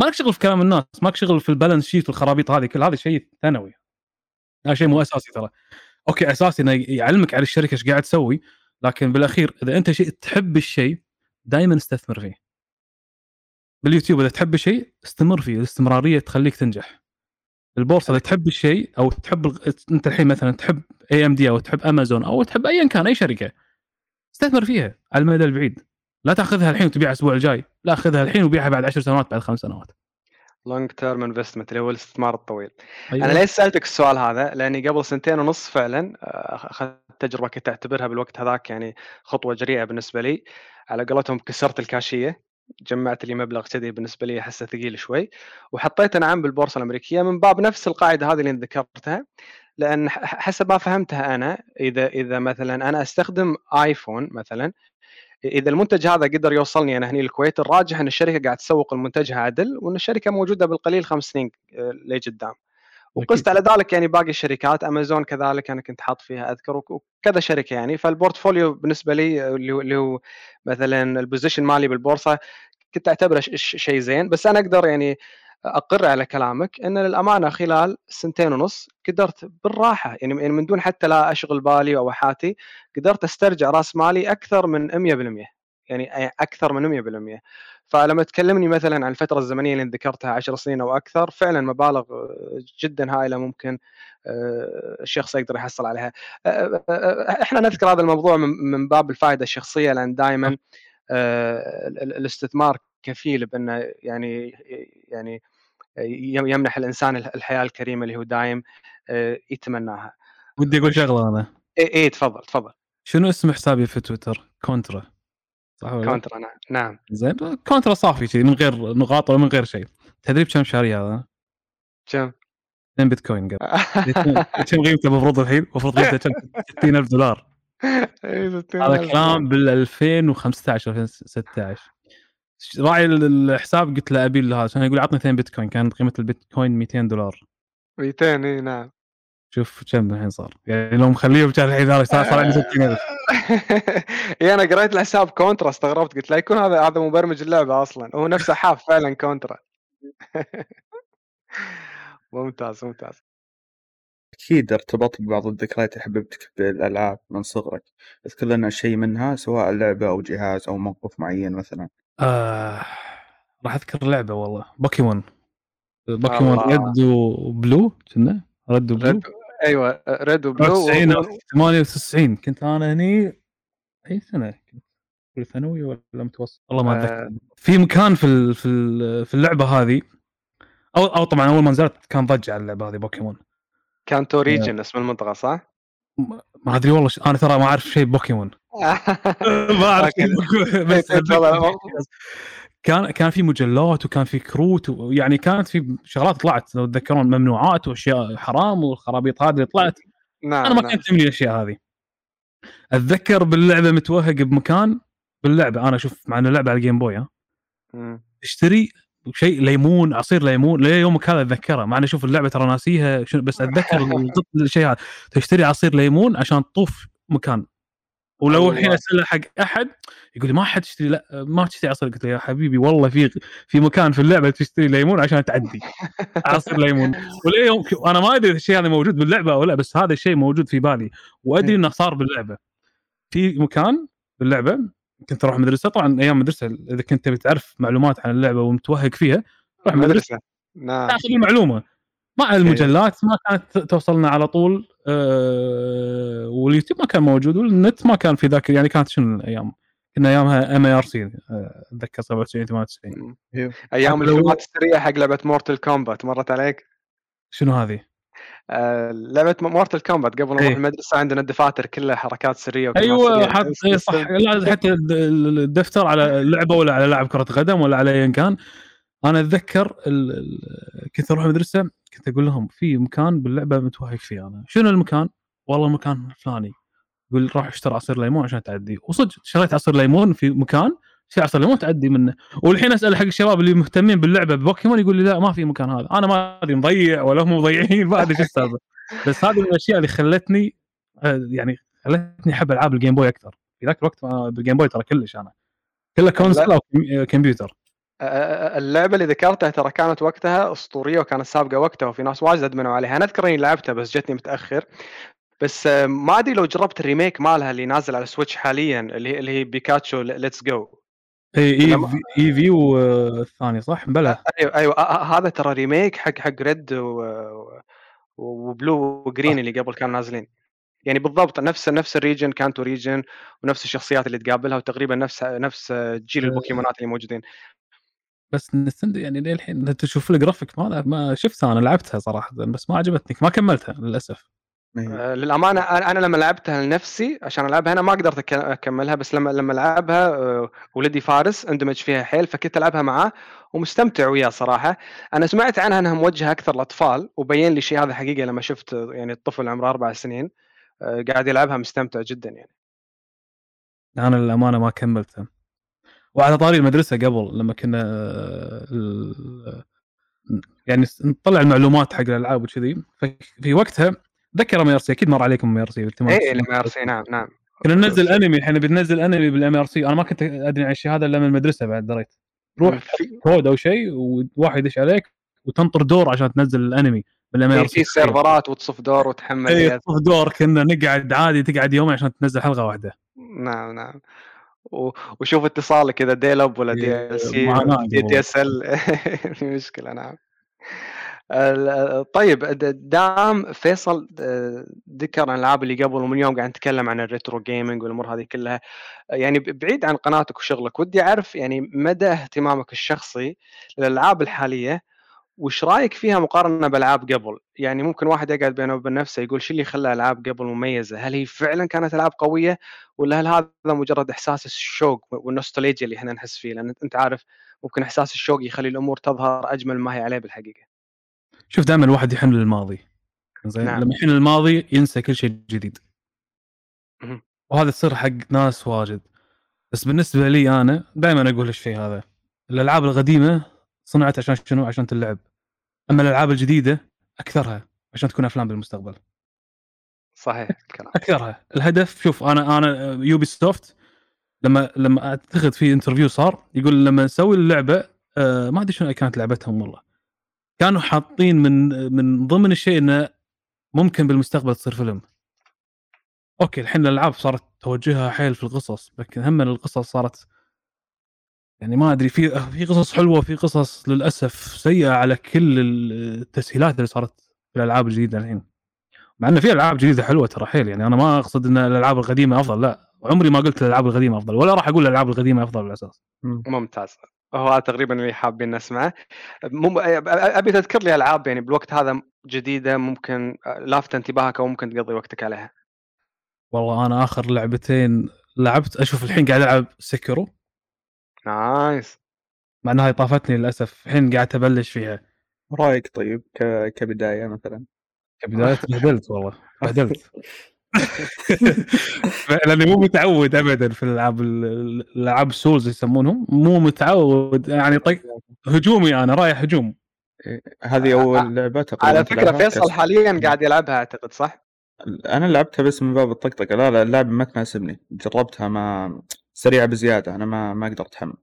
ما لك شغل في كلام الناس ما لك شغل في ال balance sheet والخرابيط هذه كل هذا شيء ثانوي. هذا شيء مو أساسي ترى. okay أساسي إنه يعلمك على الشركة إيش قاعد تسوي لكن بالأخير إذا أنت شيء تحب الشيء دائما استثمر فيه. باليوتيوب إذا تحب الشيء استمر فيه. الاستمرارية تخليك تنجح. البورصة إذا تحب الشيء أو تحب أنت الحين مثلا تحب AMD أو تحب امازون أو تحب ايا كان أي شركة استثمر فيها على المدى البعيد. لا تاخذها الحين وتبيعها الأسبوع الجاي. لا خذها الحين وبيعها بعد عشر سنوات بعد خمس سنوات. long term investment اللي هو الاستثمار الطويل. أيوة. أنا ليش سألتك السؤال هذا؟ لأني قبل سنتين ونص فعلا آه، أخذت تجربة كنت أعتبرها بالوقت هذاك يعني خطوة جريئة بالنسبة لي. على قولتهم كسرت الكاشية جمعت لي مبلغ كذي بالنسبة لي أحسه ثقيل شوي. وحطيته نعم بالبورصة الأمريكية من باب نفس القاعدة هذه اللي ذكرتها لأن حسب ما فهمتها أنا إذا إذا مثلا أنا أستخدم آيفون مثلا إذا المنتج هذا قدر يوصلني أنا هني الكويت الراجح إن الشركة قاعد تسوق منتجها عدل وإن الشركة موجودة بالقليل خمس سنين آه، لقدام وقست على ذلك يعني باقي الشركات أمازون كذلك أنا كنت حاط فيها أذكر وك- وكذا شركة يعني. فال portfolio بالنسبة لي آه، اللي هو- مثلا ال position مالي بالبورصة كنت أعتبره شيء زين. بس أنا أقدر يعني أقر على كلامك إن للأمانة خلال سنتين ونص قدرت بالراحة يعني يعني من دون حتى لا أشغل بالي أو أحاتي قدرت أسترجع رأس مالي أكثر من 100% يعني أكثر من 100% فلما تكلمني مثلا عن الفترة الزمنية اللي ذكرتها 10 سنين أو أكثر فعلا مبالغ جدا هائلة ممكن آه، الشخص يقدر يحصل عليها. آه، آه، إحنا نذكر هذا الموضوع من باب الفائدة الشخصية لأن دائما الاستثمار كفيل بانه يعني يعني يمنح الإنسان الحياة الكريمة اللي هو دايم يتمناها. ودي أقول شغلة أنا. إي إي تفضل تفضل. شنو اسم حسابي في تويتر؟ Contra. صح ولا Contra نعم نعم. زين Contra صافي كذي من غير نقاط ولا من غير شيء تدري بكم شاري هذا؟ كم؟ 2 بيتكوين قبل. كم قيمته المفروض الحين؟ المفروض قيمته 60000 دولار. هذا كلام بال 2015 2016 راعي الحساب قلت له أبي هذا عشان يقول عطني 2 بيتكوين كانت قيمة البيتكوين 200 دولار. 200 إي نعم. شوف كم الحين صار. يعني لو مخليه بكان الحين صار صار عندي 60000 إي أنا قريت الحساب Contra استغربت قلت لا يكون هذا هذا مبرمج اللعبة أصلا. هو نفسه حاف فعلا Contra. ممتاز ممتاز. أكيد ارتبطت ببعض الذكريات اللي حببتك بالألعاب من صغرك. أذكر لنا شيء منها سواء لعبة أو جهاز أو موقف معين مثلا. آه راح أذكر لعبة والله. بوكيمون. بوكيمون Red و Blue كنا؟ Red و Blue. أيوه ريد وبلو. 90 98 كنت أنا هني أي سنة؟ كنت في ثانوي ولا متوسط؟ والله ما أتذكر. آه. في مكان في في اللعبة هذه. أو أو طبعا أول ما نزلت كان ضجة على اللعبة هذه بوكيمون. Kanto region آه. اسم المنطقة صح؟ ما أدري والله أنا ترى ما أعرف شيء بوكيمون. ما أعرف بس كان كان في مجلات وكان في كروت ويعني كانت في شغلات طلعت لو تذكرون ممنوعات وأشياء حرام والخرابيط هذه اللي طلعت. نعم أنا ما نعم. كانت تهمني الأشياء هذه. أتذكر باللعبة متوهق بمكان باللعبة أنا أشوف مع إنه لعبة على ال Game Boy ها. تشتري شيء ليمون عصير ليمون ليومك هذا أتذكره. مع إني أشوف اللعبة ترى ناسيها بس أتذكر الشيء هذا. تشتري عصير ليمون عشان تطوف مكان. ولو الحين أسأله حق أحد يقول لي ما حد تشتري لا ما تشتري عصير قلت له يا حبيبي والله في في مكان في اللعبة تشتري ليمون عشان تعدي. عصير ليمون. وليوم أنا ما أدري الشيء هذا موجود باللعبة أو لا بس هذا الشيء موجود في بالي. وأدري إنه صار باللعبة. في مكان باللعبة كنت أروح مدرسة. طبعا أيام مدرسة إذا كنت تبي تعرف معلومات عن اللعبة ومتوهق فيها روح مدرسة. نعم. تأخذ المعلومة. مع المجلات ما كانت توصلنا على طول أه واليوتيوب ما كان موجود والنت ما كان في ذاك يعني كانت شنو الأيام؟ كنا أيامها mIRC أتذكر 97 98 أيام الفيلمات السرية حق لعبة Mortal Kombat مرت عليك؟ شنو هذه؟ آه لعبة Mortal Kombat قبل نروح إيه. المدرسة عندنا الدفاتر كلها حركات سرية أيوه حط صح لا حتى الدفتر على لعبة ولا على لاعب كرة قدم ولا على ايا كان. أنا أتذكر كنت أروح المدرسة كنت أقول لهم في مكان باللعبة متوهق فيه أنا. شنو المكان؟ والله المكان الفلاني يقول روح اشتري عصير ليمون عشان تعدي. وصدق شريت عصير ليمون في مكان في عصير ليمون تعدي منه. والحين أسأل حق الشباب اللي مهتمين باللعبة بوكيمون يقول لي لا ما في مكان هذا. أنا ما أدري مضيع ولا هم مضيعين ما أدري شو السالفة. بس هذه من الأشياء اللي خلتني آه، يعني خلتني أحب ألعاب ال Game Boy أكثر. في ذاك الوقت بال Game Boy ترى كلش أنا. كله console أو كمبيوتر. اللعبة اللي ذكرتها ترى كانت وقتها أسطورية وكانت سابقة وقتها وفي ناس واجد ادمنوا عليها. أنا أذكر إني لعبتها بس جتني متأخر. بس ما أدري لو جربت ال remake مالها اللي نازل على Switch حاليا اللي اللي هي Pikachu Let's Go إي إي إي في والثاني صح؟ بلا أيوه أيوه. هذا ترى remake حق حق Red و Blue و Green اللي قبل كانوا نازلين. يعني بالضبط نفس نفس ال region Kanto region ونفس الشخصيات اللي تقابلها وتقريبا نفس نفس جيل البوكيمونات اللي موجودين. بس نستند يعني للحين انت تشوف الجرافيك ما ما شفتها أنا لعبتها صراحة بس ما عجبتني ما كملتها للأسف. آه للأمانة أنا لما لعبتها لنفسي عشان ألعبها أنا ما قدرت أكملها بس لما لما العبها آه ولدي فارس اندمج فيها حيل فكنت ألعبها معاه ومستمتع وياه صراحة. أنا سمعت عنها إنها موجهة أكثر للأطفال وبين لي الشيء هذا حقيقة لما شفت يعني الطفل عمره أربع سنين آه قاعد يلعبها مستمتع جدا يعني. أنا للأمانة ما كملتها. وعلى طاري المدرسة قبل لما كنا يعني نطلع المعلومات حق الألعاب وكذي. في وقتها ذكر mIRC أكيد مر عليكم mIRC اي ال mIRC نعم نعم. كنا ننزل أنمي الحين بننزل أنمي بال mIRC. أنا ما كنت أدري عن الشيء هذا إلا من المدرسة بعد دريت. روح كود أو شيء وواحد يدش عليك وتنطر دور عشان تنزل الأنمي بال mIRC. في سيرفرات وتصف دور وتحمل اي تصف دور كنا نقعد عادي تقعد يومين عشان تنزل حلقة واحدة. نعم نعم. وشوف اتصالك dial up والّا إيه، DSC معاناة والّا قبل. DSL في مشكلة نعم. ال طيب دام فيصل ذكر عن الألعاب اللي قبل ومن يوم قاعد نتكلم عن الretro gaming والأمور هذه كلها، يعني بعيد عن قناتك وشغلك ودي أعرف يعني مدى اهتمامك الشخصي للألعاب الحالية، وإيش رأيك فيها مقارنة بألعاب قبل؟ يعني ممكن واحد يقعد بينه وبين نفسه يقول شو اللي خلى ألعاب قبل مميزة؟ هل هي فعلًا كانت ألعاب قوية والّا هل هذا مجرد إحساس الشوق والنوستالجيا اللي إحنا نحس فيه؟ لأن أنت عارف ممكن إحساس الشوق يخلي الأمور تظهر أجمل مما هي عليه بالحقيقة. شوف دائما الواحد يحن للماضي زين نعم. لما يحن للماضي ينسى كل شيء جديد. وهذا تصير حق ناس واجد بس بالنسبة لي أنا دائما أقول الشيء هذا الألعاب القديمة صنعت عشان شنو عشان تلعب أما الألعاب الجديدة أكثرها عشان تكون أفلام بالمستقبل. صحيح الكلام. أكثرها. الهدف شوف أنا أنا يوبي سوفت لما لما أعتقد في interview صار يقول لما نسوي اللعبة آه، ما أدري شنو كانت لعبتهم والله. كانوا حاطين من من ضمن الشيء إنه ممكن بالمستقبل تصير فيلم. أوكي الحين الألعاب صارت توجهها حيل في القصص لكن هم القصص صارت يعني ما أدري في في قصص حلوة وفي قصص للأسف سيئة على كل التسهيلات اللي صارت في الألعاب الجديدة الحين مع انه في ألعاب جديدة حلوة ترى حيل يعني أنا ما أقصد إن الألعاب القديمة أفضل لا عمري ما قلت الألعاب القديمة أفضل ولا راح أقول الألعاب القديمة أفضل بالأساس ممتاز. هو تقريبا اللي حابين نسمعه. مم أ أبي تذكر لي ألعاب يعني بالوقت هذا جديدة ممكن لافتة انتباهك أو ممكن تقضي وقتك عليها. والله أنا آخر لعبتين لعبت أشوف الحين قاعد ألعب Sekiro nice. مع إنها طافتني للأسف الحين قاعد أبلش فيها. رأيك طيب ك... كبداية مثلا؟ كبداية؟ تبهدلت والله تبهدلت. لأني مو متعود ابدا في الألعاب ال- الألعاب السولز يسمونهم مو متعود يعني طق هجومي أنا رايح هجوم. إيه، هذه أول لعبة تقريبا على فكرة تلعبها فيصل حاليًا قاعد يلعبها أعتقد صح؟ أنا لعبتها بس من باب الطقطقة لا لا اللعبه ما تناسبني جربتها ما سريعه بزيادة أنا ما ما أقدر أتحمل.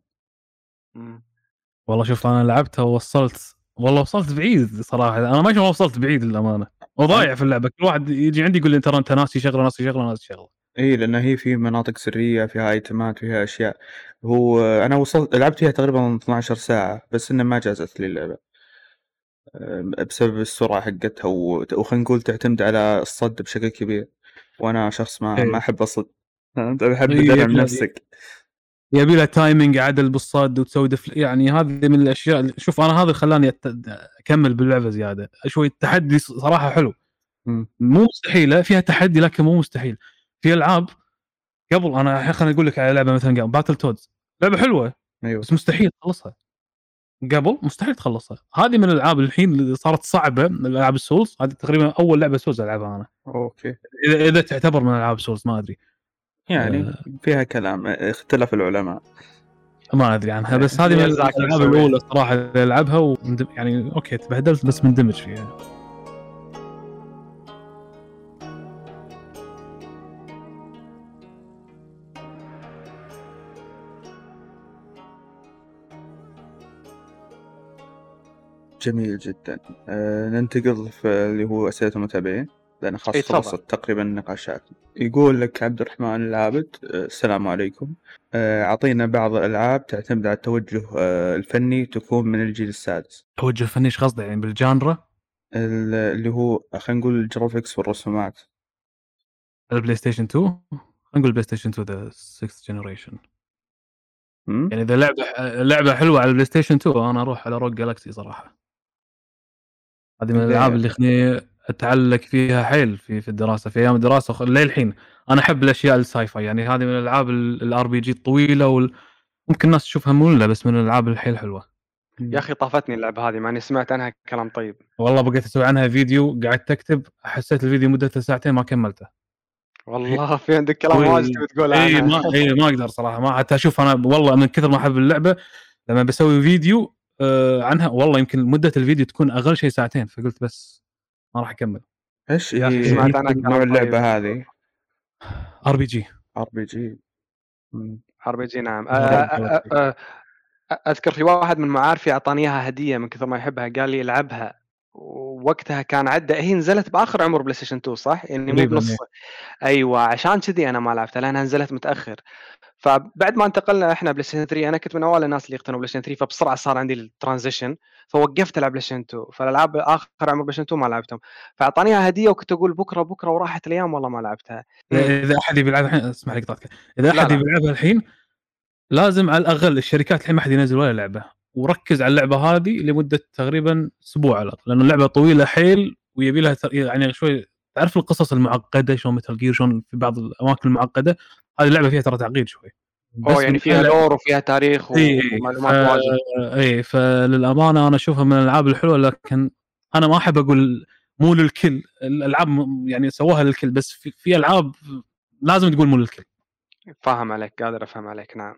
والله شوف أنا لعبتها ووصلت والله وصلت بعيد صراحة أنا ما ما وصلت بعيد للأمانة. وضايع في اللعبة كل واحد يجي عندي يقول لي ترى أنت ناسي شغلة ناسي شغلة ناسي شغلة. إي لأن هي في مناطق سرية فيها ايتمات فيها أشياء. هو أنا وصلت لعبت فيها تقريبا 12 ساعة بس إنه ما جازت لي اللعبة. بسبب السرعة حقتها وخلينا نقول تعتمد على الصد بشكل كبير. وأنا شخص ما. ما أحب أصد. انت بحب إيه، تدعم نفسك. يبي له timing عدل بالصد وتسوي deflect يعني هذه من الأشياء شوف أنا هذا اللي خلاني أكمل باللعبة زيادة. شوي التحدي صراحة حلو. مو مستحيلة فيها تحدي لكن مو مستحيل. في ألعاب قبل أنا خليني أقول لك على لعبة مثلا قبل Battletoads لعبة حلوة أيوه. بس مستحيل تخلصها. قبل مستحيل تخلصها. هذه من الألعاب الحين اللي صارت صعبة الالعاب ال Souls هذه تقريبا أول لعبة Souls ألعبها أنا. أوكي. اذا إذا تعتبر من ألعاب Souls ما أدري. يعني آه. فيها كلام اختلف العلماء ما أدري عنها بس هذه من الألعاب. الأولى صراحة اللي ألعبها ومندمج يعني أوكي تبهدلت بس مندمج فيها جميل جدا أه ننتقل في اللي هو أسئلة المتابعين لأن خلاص إيه،. خلصت تقريبا النقاشات يقول لك عبد الرحمن العابد أه السلام عليكم. أه أعطينا بعض الألعاب تعتمد على التوجه أه الفني تكون من الجيل السادس. توجه فني إيش قصده يعني بال genre؟ ال- اللي هو خلينا نقول ال graphics والرسومات. ال PlayStation 2 خلينا نقول PlayStation 2 the 6 generation؟ يعني إذا لعبة لعبة حلوة على ال PlayStation 2 أنا أروح على Rogue Galaxy صراحة. هذه من ليه؟ الألعاب اللي خليني أتعلق فيها حيل في في الدراسة في أيام الدراسة وخ- للحين أنا أحب الأشياء ال sci-fi يعني هذه من الألعاب ال RPG الطويلة وال... ممكن الناس تشوفها مملة بس من الألعاب الحيل حلوة يا أخي طافتني اللعبة هذه مع إني سمعت عنها كلام طيب. والله بقيت أسوي عنها فيديو قعدت أكتب حسيت الفيديو مدته ساعتين ما كملته والله في عندك كلام واجد تبي تقول إي. ما إي ما أقدر صراحة ما حتى أشوف أنا والله من كثر ما أحب اللعبة لما بسوي فيديو آه عنها والله يمكن مدة الفيديو تكون أقل شيء ساعتين فقلت بس ما راح أكمل. إيش؟ يا أخي هي سمعت كلام نوع طيب. اللعبة هذه. آر بي جي. آر بي جي. RPG نعم. نعم، أ- نعم. أ- أ- أذكر في واحد من معارفي اعطاني اياها هدية من كثر ما يحبها قال لي العبها ووقتها كان عدى هي نزلت بآخر عمر PlayStation 2 صح؟ يعني مو بنص. أيوه عشان كذي أنا ما لعبتها لأنها نزلت متأخر. فبعد ما انتقلنا إحنا PlayStation 3 أنا كنت من اوائل الناس اللي يقتنوا PlayStation 3 فبسرعة صار عندي ال transition فوقفت العب PlayStation 2 فالألعاب آخر عمر PlayStation 2 ما لعبتهم. فأعطانيها هدية وكنت أقول بكرة بكرة وراحت الأيام والله ما لعبتها. إذا أحد يبي يلعبها الحين اسمح لي قطعتك. إذا أحد. يبي يلعبها الحين لازم على الأقل الشركات الحين ما حد ينزل ولا لعبة. وركز على اللعبة هذه لمدة تقريبا أسبوع على الأقل لأنه اللعبة طويلة حيل ويبي لها يعني شوي تعرف القصص المعقدة شلون مثل جير شلون في بعض الأماكن المعقدة؟ هذه اللعبة فيها ترى تعقيد شوي. أوه يعني فيها لور وفيها تاريخ ومعلومات واجد. إي فللأمانة أنا أشوفها من الألعاب الحلوة لكن أنا ما أحب أقول مو للكل. الألعاب يعني سووها للكل بس في, في ألعاب لازم تقول مو للكل. فاهم عليك قادر أفهم عليك نعم.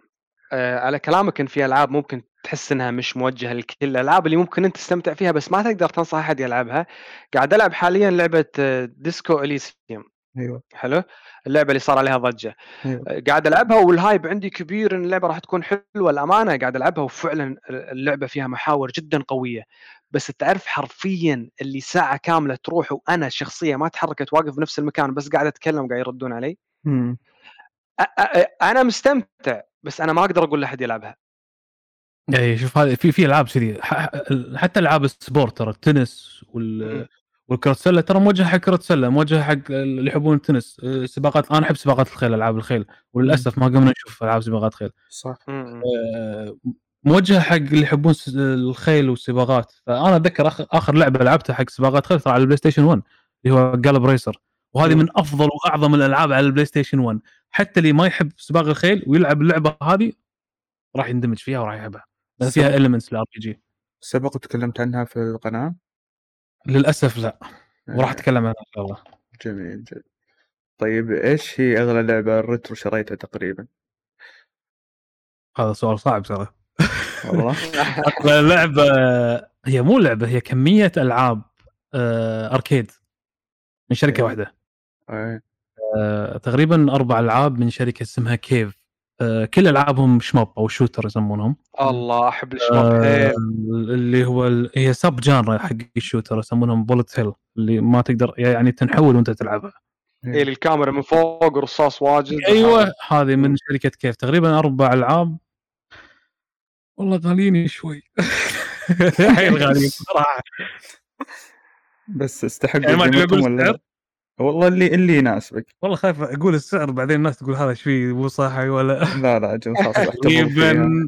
آه على كلامك إن في ألعاب ممكن تحس إنها مش موجهة للكل. الألعاب اللي ممكن أنت تستمتع فيها بس ما تقدر تنصح احد يلعبها. قاعد ألعب حاليا لعبة آه، Disco Elysium أيوه. حلو. اللعبة اللي صار عليها ضجة. أيوه. آه، قاعد ألعبها وال hype عندي كبير إن اللعبة راح تكون حلوة. الامانه قاعد ألعبها وفعلا اللعبة فيها محاور جدا قوية. بس تعرف حرفيا اللي ساعة كاملة تروح وأنا شخصيه ما تحركت واقف بنفس المكان بس قاعد أتكلم وقاعد يردون علي. مم. أ- أ- أنا مستمتع بس أنا ما أقدر أقول لأحد يلعبها. اي شوف هذه في في ألعاب كذي. ح- حتى ألعاب ال sport ترى التنس مم. وال والكرة السلة ترى موجهة حق كرة السلة موجهة حق اللي يحبون التنس أه، سباقات أنا أحب سباقات الخيل ألعاب الخيل. وللأسف ما قمنا نشوف ألعاب سباقات خيل. صح. مم. أه، موجهة حق اللي يحبون الخيل والسباقات. فأنا أتذكر اخر لعبة لعبتها حق سباقات خيل ترى على ال PlayStation 1 اللي هو Gallop Racer وهذه. من أفضل وأعظم الألعاب على ال PlayStation 1 حتى اللي ما يحب سباق الخيل ويلعب اللعبة هذه راح يندمج فيها وراح يحبها. لأن فيها elements ال RPG سبق وتكلمت عنها في القناة. للأسف لا. وراح آه، أتكلم عنها إن شاء الله. جميل جميل. طيب إيش هي أغلى لعبة retro شريتها تقريبا؟ هذا سؤال صعب ترى. والله؟ أغلى لعبة هي مو لعبة هي كمية ألعاب آه، arcade من شركة إيه. واحدة. إيه. آه، تقريبا أربع ألعاب من شركة اسمها Cave. كل ألعابهم shmup أو shooter يسمونهم. الله أحب ال shmup آه، اللي هو ال- هي sub-genre حق ال shooter يسمونهم bullet hell اللي ما تقدر يعني تنحول وأنت تلعبها. إيه. الكاميرا من فوق رصاص واجد. أيوه هذه من شركة Cave. تقريبا أربع ألعاب. والله غاليين شوي. حيل غاليين صراحة بس استحق يعني ما السعر؟ والله اللي اللي يناسبك. والله خايف أقول السعر بعدين الناس تقول هذا إيش فيه مو صح ولا؟ لا لا أجل تقريبا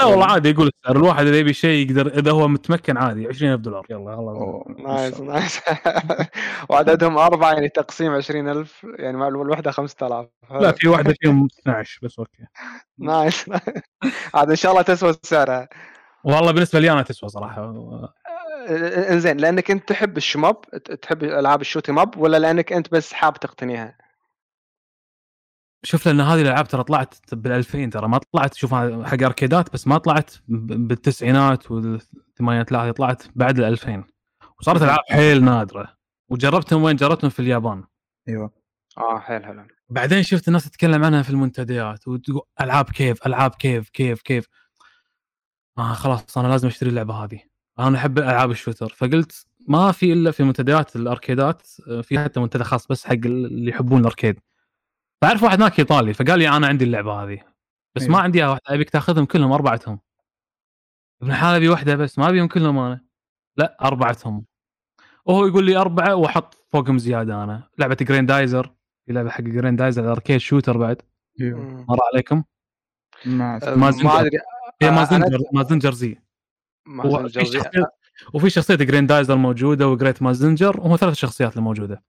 لا والله عادي يقول السعر. الواحد إذا يبي شيء يقدر إذا هو متمكن عادي 20000 دولار. يلا ما ... نايس الله. نايس وعددهم أربعة يعني تقسيم 20000 يعني مع الوحدة 5000 لا في واحدة فيهم 12 بس أوكي. nice. عاد إن شاء الله تسوى سعرها. والله بالنسبة لي أنا تسوى صراحة. انزين لأنك أنت تحب shmup ت- تحب ألعاب shoot 'em up ولا لأنك أنت بس حاب تقتنيها؟ شوف لأن هذه الألعاب ترى طلعت بال 2000 ترى ما طلعت شوف حق أركيدات بس ما طلعت بالتسعينات والثمانينات لا هي طلعت بعد ال 2000 وصارت ألعاب حيل نادرة. وجربتهم وين؟ جربتهم في اليابان. أيوه. آه حيل حلو بعدين شفت الناس تتكلم عنها في المنتديات وتقول ألعاب كيف ألعاب كيف كيف كيف. آه خلاص أنا لازم أشتري اللعبة هذه. أنا احب العاب الشوتر. فقلت ما في إلا في منتديات الأركيدات آه، في حتى منتدى خاص بس حق اللي يحبون الأركيد. فأعرف واحد هناك إيطالي فقال لي أنا عندي اللعبة هذه بس أيوه. ما عندي واحدة أبيك تأخذهم كلهم أربعتهم. ابن الحلال أبي واحدة بس ما أبيهم كلهم أنا. لا أربعتهم. وهو يقول لي أربعة وأحط فوقهم زيادة أنا. لعبة جريندايزر في لعبة حق جريندايزر arcade shooter بعد. أيوه. مم. مر عليكم. ما ما ما زنجر. أدري. هي آه، ما زنجر زي- شخصية وفي شخصية جريندايزر موجودة وجريت مازنجر وهم ثلاث شخصيات الموجودة.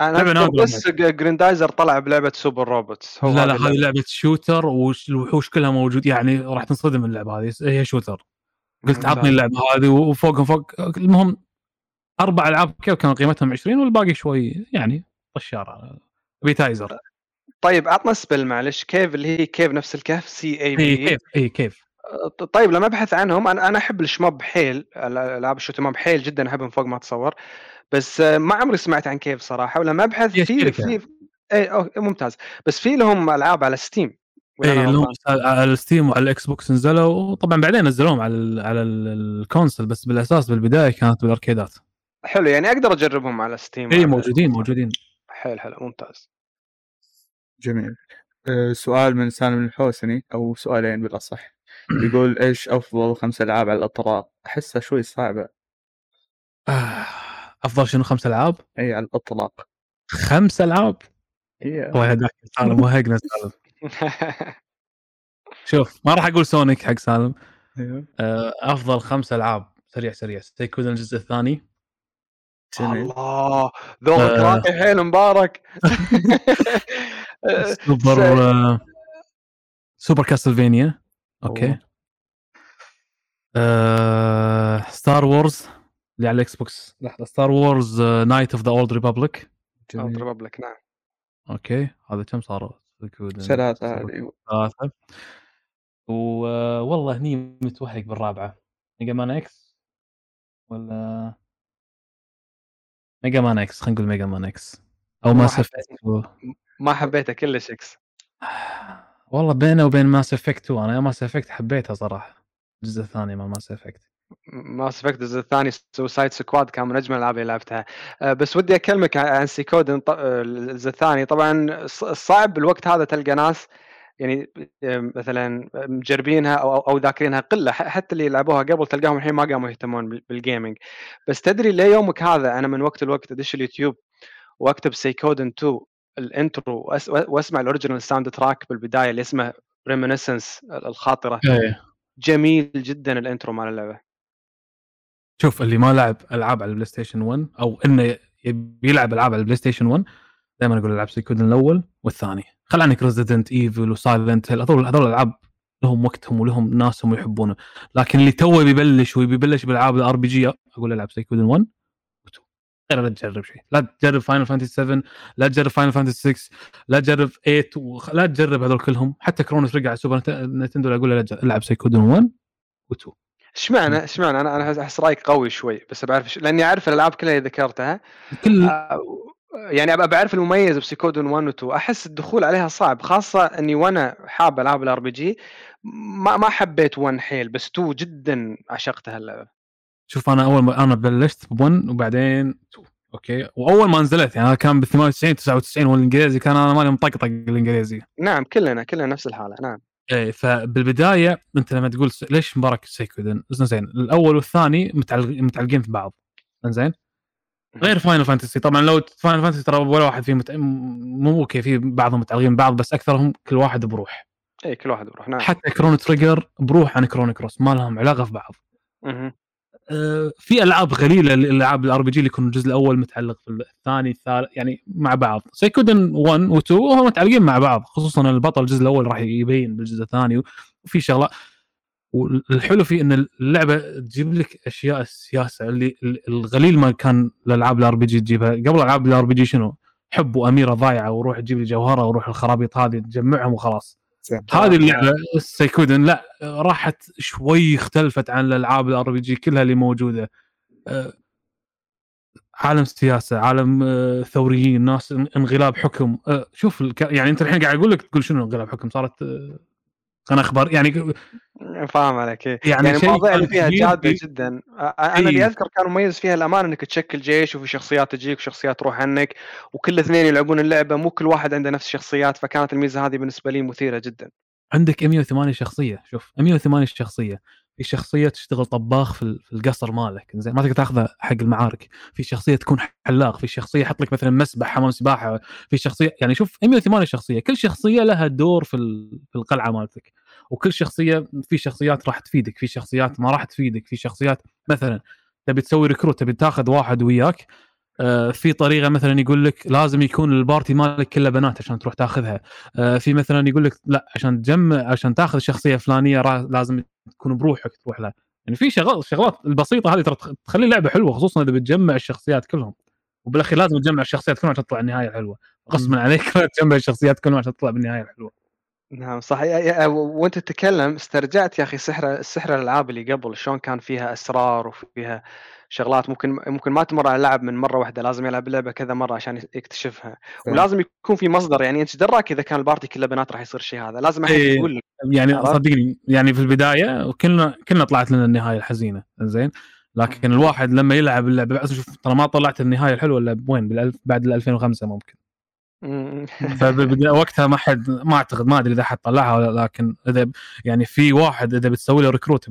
أنا بس جريندايزر طلع بلعبة super robots. هو لا لا هذه. لعبة shooter والوحوش كلها موجود يعني راح تنصدم من اللعبة هذه. هي shooter. قلت. عطني اللعبة هذه وفوقهم فوق المهم أربع ألعاب كيف كانوا قيمتهم؟ 20 والباقي شوي يعني طشار بيتايزر طيب عطنا سبل معلش كيف اللي هي كيف نفس الكهف سي اي اي بي كيف اي كيف. طيب لما أبحث عنهم أنا أنا أحب الشماب حيل العاب الشوتي ماب حيل جدا احبهم فوق ما أتصور. بس ما عمري سمعت عن كيف صراحة. ولما أبحث في. في اي أوكي، ممتاز. بس في لهم ألعاب على ستيم. اي أنا اللي هم غلطان؟ على ال Steam وعلى ال Xbox نزلوا. وطبعا بعدين نزلوهم على ال على ال- ال console بس بالأساس بالبداية كانت بالأركيدات. حلو يعني أقدر أجربهم على Steam اي موجودين موجودين. حلو حلو ممتاز. جميل. آه، سؤال من سالم الحوسني أو سؤالين بالأصح. يقول إيش أفضل خمس ألعاب على الإطلاق؟ أحسها شوي صعبة. آه، أفضل شنو خمس ألعاب؟ إي على الاطلاق خمس ألعاب؟ هي الله يهداك سالم وهقنا سالم. شوف ما راح أقول سونيك حق سالم. أيوه. آه، أفضل خمس ألعاب. سريع سريع. سيكودن الجزء الثاني؟ الله ذوقك آه. راقي حيل مبارك. سوبر سوبر كاستلفينيا. أوكي. آه، Star Wars اللي على ال Xbox. لحظة. Star Wars Knights of the Old Republic جميل. Republic نعم. أوكي. هذا كم صار؟ ثلاثة هذه ثلاثة. والله هني متوهق بالرابعة. Mega Man X ولا Mega Man X خلينا نقول Mega Man X أو Mass Effect ما حبيته كلش X والله بينه وبين Mass Effect 2 أنا Mass Effect حبيتها صراحة الجزء الثاني مال ماس افكت ماس افكت الجزء الثاني Suikoden كان من أجمل الالعاب اللي لعبتها. أه، بس ودي أكلمك عن- ط- أه، الجزء الثاني. طبعا الصعب بالوقت هذا تلقى ناس يعني مثلا مجربينها أو أو ذاكرينها قلة حتى اللي لعبوها قبل تلقاهم الحين ما قاموا يهتمون بال- بال gaming بس تدري ليومك هذا؟ أنا من وقت لوقت أدش اليوتيوب وأكتب Suikoden 2 ال intro وأسمع ال original soundtrack بالبداية اللي اسمه Reminiscence الخاطرة. إيه. جميل جدا ال intro مال اللعبة. شوف اللي ما لعب ألعاب على ال PlayStation 1 أو إنه يبي يلعب ألعاب على ال PlayStation 1 دائما أقول ألعب Suikoden الأول والثاني. خل عنك Resident Evil و Silent هذول هذول الألعاب لهم وقتهم ولهم ناسهم يحبونه لكن اللي توه بيبلش ويبي يبلش بالألعاب ال RPG أقول ألعب Suikoden 1 و2 غير لا تجرب شيء. لا تجرب Final Fantasy 7 لا تجرب Final Fantasy 6 لا تجرب 8 وخ... لا تجرب هذول كلهم. حتى Chrono Trigger على Super Nint- Nintendo أقول له العب Suikoden 1 و2 اشمعنى اشمعنى؟ أنا أنا أحس رأيك قوي شوي بس بعرف ش... لأني أعرف الألعاب كلها اللي ذكرتها. كل آه، يعني ابى بعرف المميز ب Suikoden 1 و 2 أحس الدخول عليها صعب خاصة إني وأنا حاب ألعاب ال RPG ما ما حبيت 1 حيل بس 2 جدا عشقتها اللعبة. شوف أنا أول ما أنا بلشت ب 1 وبعدين 2 أوكي؟ وأول ما نزلت يعني كان ب 98 99 والإنجليزي كان أنا مالي مطقطق الإنجليزي. نعم كلنا كلنا نفس الحالة نعم. إيه فبالبداية أنت لما تقول ليش مبارك Suikoden زين الأول والثاني متعلق- متعلقين في بعض. زين؟ غير Final Fantasy طبعا لو Final Fantasy ترى ولا واحد فيهم مت... مو أوكي في بعضهم متعلقين ببعض بس أكثرهم كل واحد بروح. اي كل واحد يروح نعم. حتى كرون تريجر بروح عن Chrono Cross ما لهم علاقة في بعض. في ألعاب قليله الالعاب ال RPG اللي يكون الجزء الأول متعلق في الثاني الثالث يعني مع بعض Suikoden 1 و2 هم متعلقين مع بعض خصوصا البطل الجزء الأول راح يبين بالجزء الثاني وفي شغلات والحلو فيه إن اللعبة تجيب لك أشياء السياسة اللي القليل ما كان الالعاب ال RPG تجيبها قبل ألعاب ال RPG شنو؟ حب وأميرة ضايعة وروح تجيب لي جوهرة وروح الخرابيط هذه تجمعهم وخلاص. هذه اللعبة ال Suikoden لا راحت شوي اختلفت عن الألعاب ال RPG كلها اللي موجودة. آه، عالم سياسة عالم آه، ثوريين ناس ان- انقلاب حكم. آه، شوف. يعني انت الحين قاعد أقول لك تقول شنو انقلاب حكم؟ صارت قناه أخبار يعني فاهم عليك إيه. يعني يعني المواضيع اللي كان فيها جادة جدا أنا اللي إيه. أذكر كان مميز فيها الأمانة إنك تشكل جيش وفي شخصيات تجيك وشخصيات تروح عنك وكل اثنين يلعبون اللعبة مو كل واحد عنده نفس الشخصيات فكانت الميزة هذه بالنسبة لي مثيرة جدا عندك 108 شخصية شوف 108 شخصية في شخصية تشتغل طباخ في ال- في القصر مالك. زين ما تقدر تاخذه حق المعارك. في شخصية تكون حلاق في شخصية يحط لك مثلا مسبح حمام سباحة في شخصية يعني شوف 108 شخصية. كل شخصية لها دور في في القلعة مالتك. وكل شخصية في شخصيات راح تفيدك في شخصيات ما راح تفيدك. في شخصيات مثلا تبي تسوي recruit تبي تاخذ واحد وياك. في طريقة مثلا يقول لك لازم يكون ال party مالك كله بنات عشان تروح تاخذها. آه، في مثلا يقول لك لا عشان تجمع عشان تاخذ شخصية فلانية لازم تكون بروحك تروح لها. يعني في شغلات الشغلات البسيطة هذه ترى تخ- تخلي اللعبة حلوة خصوصا إذا بتجمع الشخصيات كلهم. وبالأخير لازم تجمع الشخصيات كلهم عشان تطلع النهاية الحلوة. غصبا عليك تجمع الشخصيات كلهم عشان تطلع بالنهاية الحلوة. نعم صح يا- يا- وأنت تتكلم استرجعت يا أخي سحر السحر الألعاب اللي قبل شلون كان فيها أسرار وفيها شغلات ممكن ممكن ما تمر على اللاعب من مرة واحدة لازم يلعب اللعبه كذا مرة عشان يكتشفها. ولازم يكون في مصدر يعني أنت دراك إذا كان ال party كله بنات راح يصير الشيء هذا لازم احد إيه. يقول لك يعني؟ صدقني يعني في البداية كلنا كلنا طلعت لنا النهاية الحزينة زين لكن الواحد لما يلعب اللعبة بس شوف ترى ما طلعت النهاية الحلوة إلا بوين بالألف بعد ال 2005 ممكن مم. فوقتها ما حد ما أعتقد ما أدري إذا حد طلعها ولا لكن إذا يعني في واحد إذا بتسوي له recruit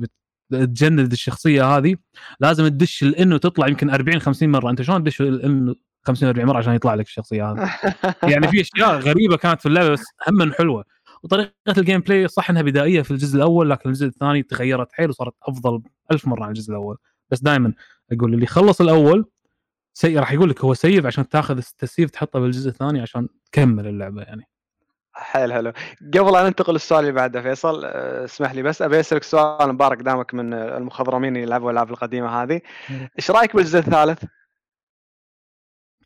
بتجند الشخصية هذه لازم تدش ال inn تطلع يمكن 40 50 مرة. أنت شلون تدش ال inn 50 40 مرة عشان يطلع لك الشخصية هذه؟ يعني في أشياء غريبة كانت في اللعبة بس هم حلوة. وطريقة ال gameplay صح إنها بدائية في الجزء الأول لكن الجزء الثاني تغيرت حيل وصارت أفضل ألف مرة عن الجزء الأول. بس دائما أقول اللي خلص الأول سي راح يقول لك هو save عشان تاخذ ال save تحطه بالجزء الثاني عشان تكمل اللعبة يعني. حلو حلو. قبل ان ننتقل للسؤال اللي بعده فيصل آه، اسمح لي بس أبي أسألك سؤال مبارك دامك من المخضرمين اللي يلعبوا الألعاب القديمة هذه. إيش رأيك بالجزء الثالث؟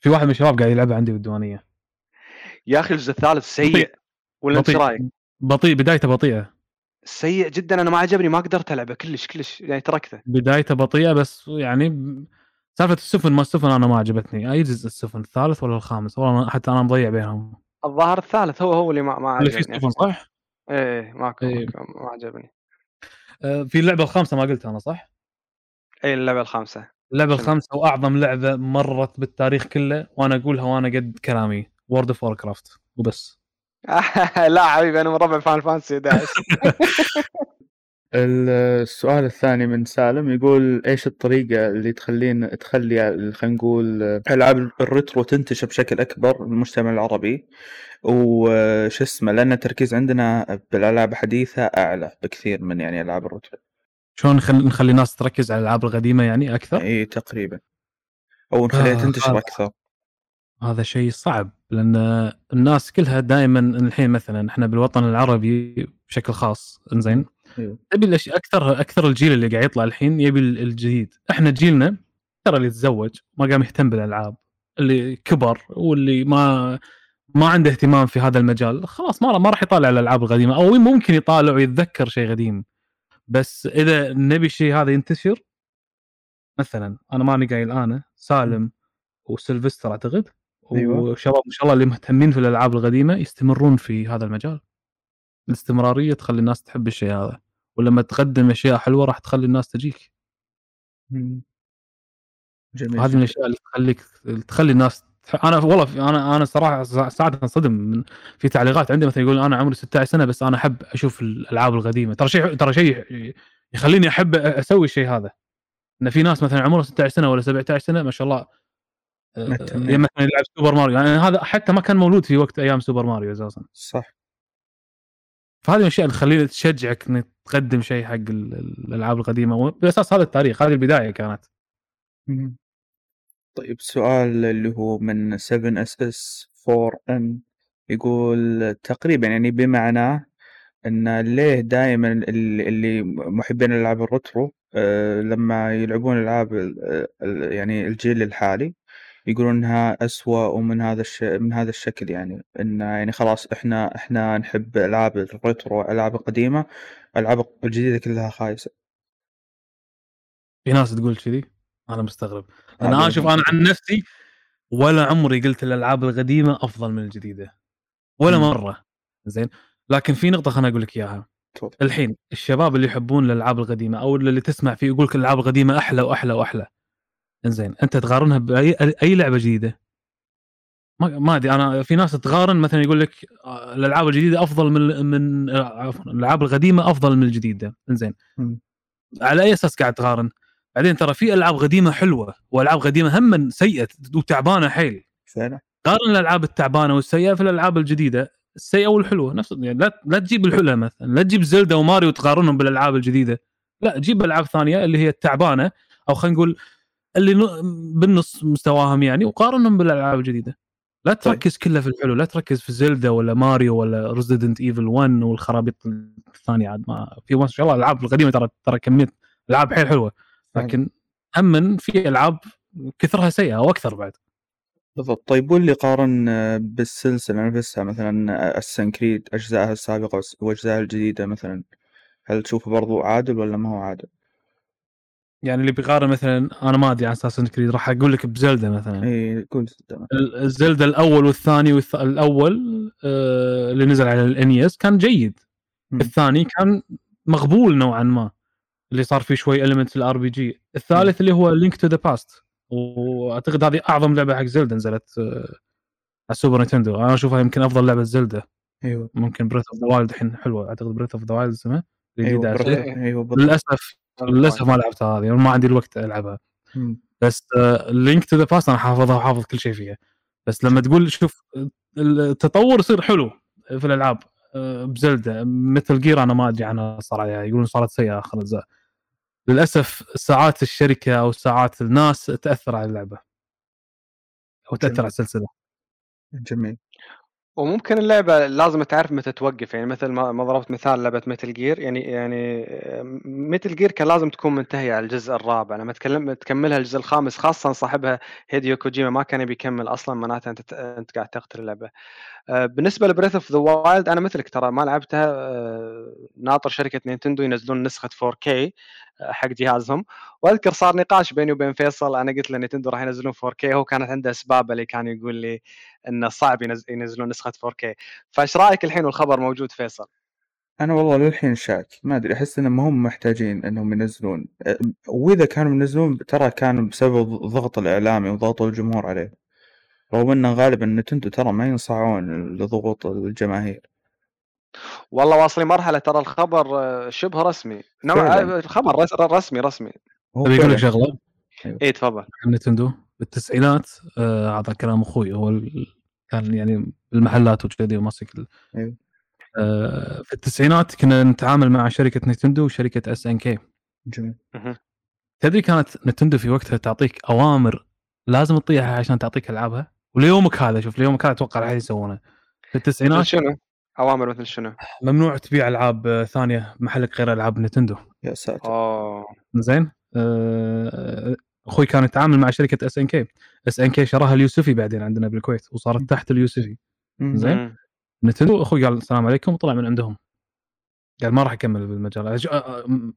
في واحد من الشباب قاعد يلعبها عندي بالديوانية. يا أخي الجزء الثالث سيء. ولا أنت إيش. رأيك؟ بطيء بدايته بطيئة. سيء جدا. أنا ما عجبني ما قدرت ألعبه كلش كلش. يعني تركته. بدايته بطيئة بس يعني سالفة السفن ما السفن أنا ما عجبتني. أي جزء السفن الثالث ولا الخامس؟ والله حتى أنا مضيع بينهم. الظاهر الثالث هو هو اللي ما ما اللي فيه سفن صح؟ إيه ماكو إيه. ما عجبني. آه، في اللعبة الخامسة ما قلتها أنا صح؟ اي اللعبة الخامسة. اللعبة؟ الخامسة وأعظم لعبة مرت بالتاريخ كله وأنا أقولها وأنا قد كلامي. World of Warcraft وبس. لا حبيبي أنا من ربع Final Fantasy 11 السؤال الثاني من سالم يقول إيش الطريقة اللي تخلين تخلي خلينا نقول ألعاب ال retro تنتشر بشكل أكبر في المجتمع العربي؟ وش اسمه لأن التركيز عندنا بالألعاب الحديثة أعلى بكثير من يعني ألعاب ال retro. شلون نخلي, نخلي الناس تركز على الألعاب القديمة يعني أكثر؟ إي تقريبا. أو نخليها آه، تنتشر هذا- أكثر. هذا شيء صعب لأن الناس كلها دائما الحين مثلا إحنا بالوطن العربي بشكل خاص إنزين؟ أيوه. تبي الأشياء أكثر أكثر الجيل اللي قاعد يطلع الحين يبي ال- الجديد. إحنا جيلنا ترى اللي تزوج ما قام يهتم بالألعاب. اللي كبر واللي ما ما عنده اهتمام في هذا المجال خلاص ما ما راح يطالع الألعاب القديمة. أو ممكن يطالع ويتذكر شيء قديم. بس إذا نبي الشيء هذا ينتشر مثلا أنا ماني قايل أنا سالم وسلفستر أعتقد أيوة. وشباب ما شاء الله اللي مهتمين في الألعاب القديمة يستمرون في هذا المجال. الاستمرارية تخلي الناس تحب الشيء هذا ولما تقدم أشياء حلوة راح تخلي الناس تجيك. جميل هذه من الأشياء اللي تخليك تخلي الناس أنا والله أنا أنا صراحة سا- ساعات انصدم من في تعليقات عندي مثلا يقول أنا عمري 16 سنة بس أنا أحب أشوف الألعاب القديمة. ترى شيء ترى شيء يخليني أحب أسوي الشيء هذا. إن في ناس مثلا عمرها 16 سنة ولا 17 سنة ما شاء الله آه،. مثلا يلعب Super Mario. يعني هذا حتى ما كان مولود في وقت أيام Super Mario أساسا صح. فهذه الأشياء اللي تخليك تشجعك إنك تقدم شيء حق ال- ال- الألعاب القديمة باساس هذا التاريخ هذه البداية كانت. طيب سؤال اللي هو من 7 SS 4 ان يقول تقريبا يعني بمعناه إن ليه دائما اللي محبين الالعاب ال retro آه، لما يلعبون ألعاب ال- ال- يعني الجيل الحالي يقولون انها أسوأ ومن هذا الش... من هذا الشكل يعني. إن يعني خلاص إحنا إحنا نحب ألعاب ال retro الالعاب القديمه الالعاب الجديدة كلها خايسة. في ناس تقول كذي؟ أنا مستغرب. أنا أشوف أنا. عن نفسي ولا عمري قلت الألعاب القديمة أفضل من الجديدة. ولا مم. مرة. زين؟ لكن في نقطة خليني أقول لك إياها. الحين الشباب اللي يحبون الألعاب القديمة أو اللي تسمع فيه يقول لك الألعاب القديمة أحلى وأحلى وأحلى. إنزين أنت تقارنها بأي أي لعبة جديدة؟ ما ما أدري أنا في ناس تقارن مثلا يقول لك آه، الألعاب الجديدة أفضل من من آه، عفوا الألعاب القديمة أفضل من الجديدة. إنزين. مم. على أي أساس قاعد تقارن؟ بعدين ترى في ألعاب قديمة حلوة وألعاب قديمة هم سيئة وتعبانة حيل. فعلا قارن الألعاب التعبانة والسيئة في الألعاب الجديدة السيئة والحلوة. نفس يعني لا لا تجيب الحلوة مثلا لا تجيب Zelda و Mario وتقارنهم بالألعاب الجديدة. لا جيب ألعاب ثانية اللي هي التعبانة أو خلينا نقول اللي بالنص مستواهم يعني وقارنهم بالألعاب الجديدة. لا تركز كلها في الحلو لا تركز في Zelda ولا ماريو ولا Resident Evil 1 والخرابيط الثانية. عاد ما في ما شاء الله الالعاب القديمة ترى ترى كمية ألعاب حيل حلوة. لكن هم في ألعاب كثرها سيئة أو أكثر بعد. بالضبط. طيب واللي قارن بالسلسلة نفسها مثلا اسن كريد أجزائها السابقة وس- وأجزائها الجديدة مثلا هل تشوفه برضو عادل ولا ما هو عادل؟ يعني اللي بيقارن مثلا أنا ما أدري عن أساس كريد راح أقول لك بزلدا مثلا. اي قول صدق. ال- الزلدا الأول والثاني والث... الأول آه اللي نزل على الانيس كان جيد. مم. الثاني كان مقبول نوعا ما اللي صار فيه شوي element ال RPG الثالث اللي هو Link to the Past وأعتقد هذه أعظم لعبة حق Zelda نزلت آه، ال Super Nintendo أنا أشوفها يمكن أفضل لعبة Zelda. أيوه. ممكن Breath of the Wild الحين حلوة أعتقد Breath of the Wild اسمها. الجديده أيوه على. أيوه. للأسف للاسف ما لعبتها هذه ما عندي الوقت ألعبها. بس Link to the Past أنا حافظها وحافظ كل شيء فيها. بس لما تقول شوف التطور يصير حلو في الألعاب آه، بزلدة. مثل جير أنا ما أدري عنها صراحة يعني يقولون صارت سيئة آخر اجزاء للأسف ساعات الشركة أو ساعات الناس تأثر على اللعبة. أو تأثر جميل. على السلسلة. جميل. وممكن اللعبة لازم تعرف متى توقف. يعني مثل ما ضربت مثال لعبة متل جير يعني يعني متل جير كان لازم تكون منتهية على الجزء الرابع. لما تكلم تكملها الجزء الخامس خاصة صاحبها هيديو كوجيما ما كان بيكمل أصلا معناته أنت أنت قاعد تقتل اللعبة. آه، بالنسبة ل Breath of the Wild أنا مثلك ترى ما لعبتها آه، ناطر شركة Nintendo ينزلون نسخة 4K آه، حق جهازهم. وأذكر صار نقاش بيني وبين فيصل أنا قلت له Nintendo راح ينزلون 4K هو كانت عنده أسباب اللي كان يقول لي إنه صعب ينز- ينزلون نسخة 4K فايش رأيك الحين والخبر موجود فيصل؟ أنا والله للحين شاك ما أدري أحس انهم هم محتاجين إنهم ينزلون. وإذا كانوا ينزلون ترى كان بسبب الضغط الإعلامي وضغط الجمهور عليه. رغم إنه غالبا Nintendo ترى ما ينصاعون لضغوط الجماهير. والله واصلين مرحلة ترى الخبر آه، شبه رسمي. نوع. آه، الخبر رس- رسمي رسمي. هو أبي أقول لك. شغلة. اي تفضل. عن Nintendo بالتسعينات آه هذا كلام أخوي. هو ال- كان يعني المحلات وكذي وماسك ال- أيوه. آه في التسعينات كنا نتعامل مع شركة Nintendo وشركة SNK. جميل. تدري كانت Nintendo في وقتها تعطيك أوامر لازم تطيعها عشان تعطيك ألعابها؟ وليومك هذا شوف ليومك هذا أتوقع راح يسوونه. في التسعينات شنو؟ أوامر مثل شنو؟ ممنوع تبيع ألعاب آه، ثانية محلك غير ألعاب Nintendo. يا ساتر. أوه. زين؟ آه، أخوي كان يتعامل مع شركة SNK. SNK شراها اليوسفي بعدين عندنا بالكويت وصارت تحت اليوسفي. زين. Nintendo أخوي قال السلام عليكم وطلع من عندهم. قال ما راح أكمل بالمجال. أج- آه، م-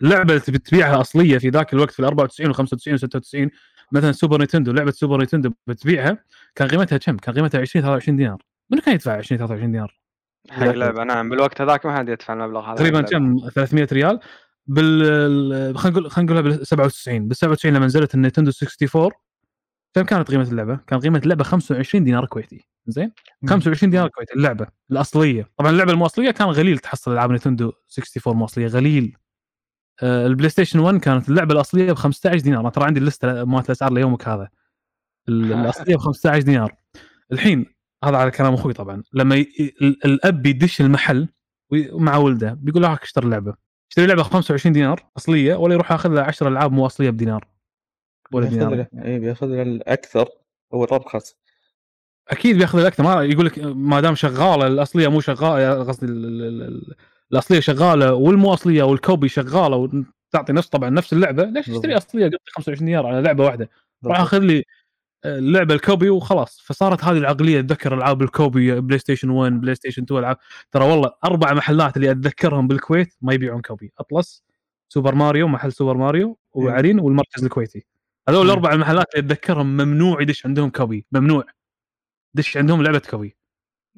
لعبة تبي تبيعها أصلية في ذاك الوقت في ال 94 و 95 و 96 مثلا Super Nintendo لعبة Super Nintendo بتبيعها كان قيمتها كم؟ كان قيمتها 20 23 دينار منو كان يدفع 20 23 دينار؟ حق لعبة نعم بالوقت هذاك ما حد يدفع المبلغ هذا تقريبا. كم 300 ريال بال خلينا نقول خلينا نقولها بال 97 بال 97 لما نزلت ال Nintendo 64 كم كانت قيمة اللعبة؟ كان قيمة اللعبة 25 دينار كويتي زين؟ مم. 25 دينار كويتي اللعبة الأصلية طبعا اللعبة المواصليه كان قليل تحصل ألعاب نينتندو 64 مواصليه قليل آه، البلاي ستيشن 1 كانت اللعبة الأصلية ب 15 دينار. أنا ترى عندي اللسته مالت الأسعار ليومك هذا. ال- الأصلية ب 15 دينار. الحين هذا على كلام أخوي طبعا. لما ي... ال- الأب يدش المحل مع ولده بيقول له اشتري لعبة. اشتري لعبة ب 25 دينار أصلية ولا يروح ياخذ له 10 ألعاب مواصليه بدينار. ولا دينار. اي بياخذ له الأكثر. هو الارخص أكيد بياخذ الأكثر. ما يقول لك ما دام شغالة الأصلية مو شغالة قصدي الأصلية شغالة والمواصليه والكوبي شغالة وتعطي نفس طبعا نفس اللعبة ليش. تشتري أصلية قطي 25 دينار على لعبة واحدة؟ راح. أخذ لي اللعبة الكوبي وخلاص. فصارت هذه العقلية اتذكر ألعاب الكوبي بلاي ستيشن 1 بلاي ستيشن 2 ألعاب. ترى والله أربع محلات اللي أتذكرهم بالكويت ما يبيعون كوبي. أطلس سوبر ماريو محل سوبر ماريو وعرين والمركز الكويتي. هذول مم. الأربع المحلات اللي أتذكرهم ممنوع يدش عندهم كوبي ممنوع. دش عندهم لعبة كوبي.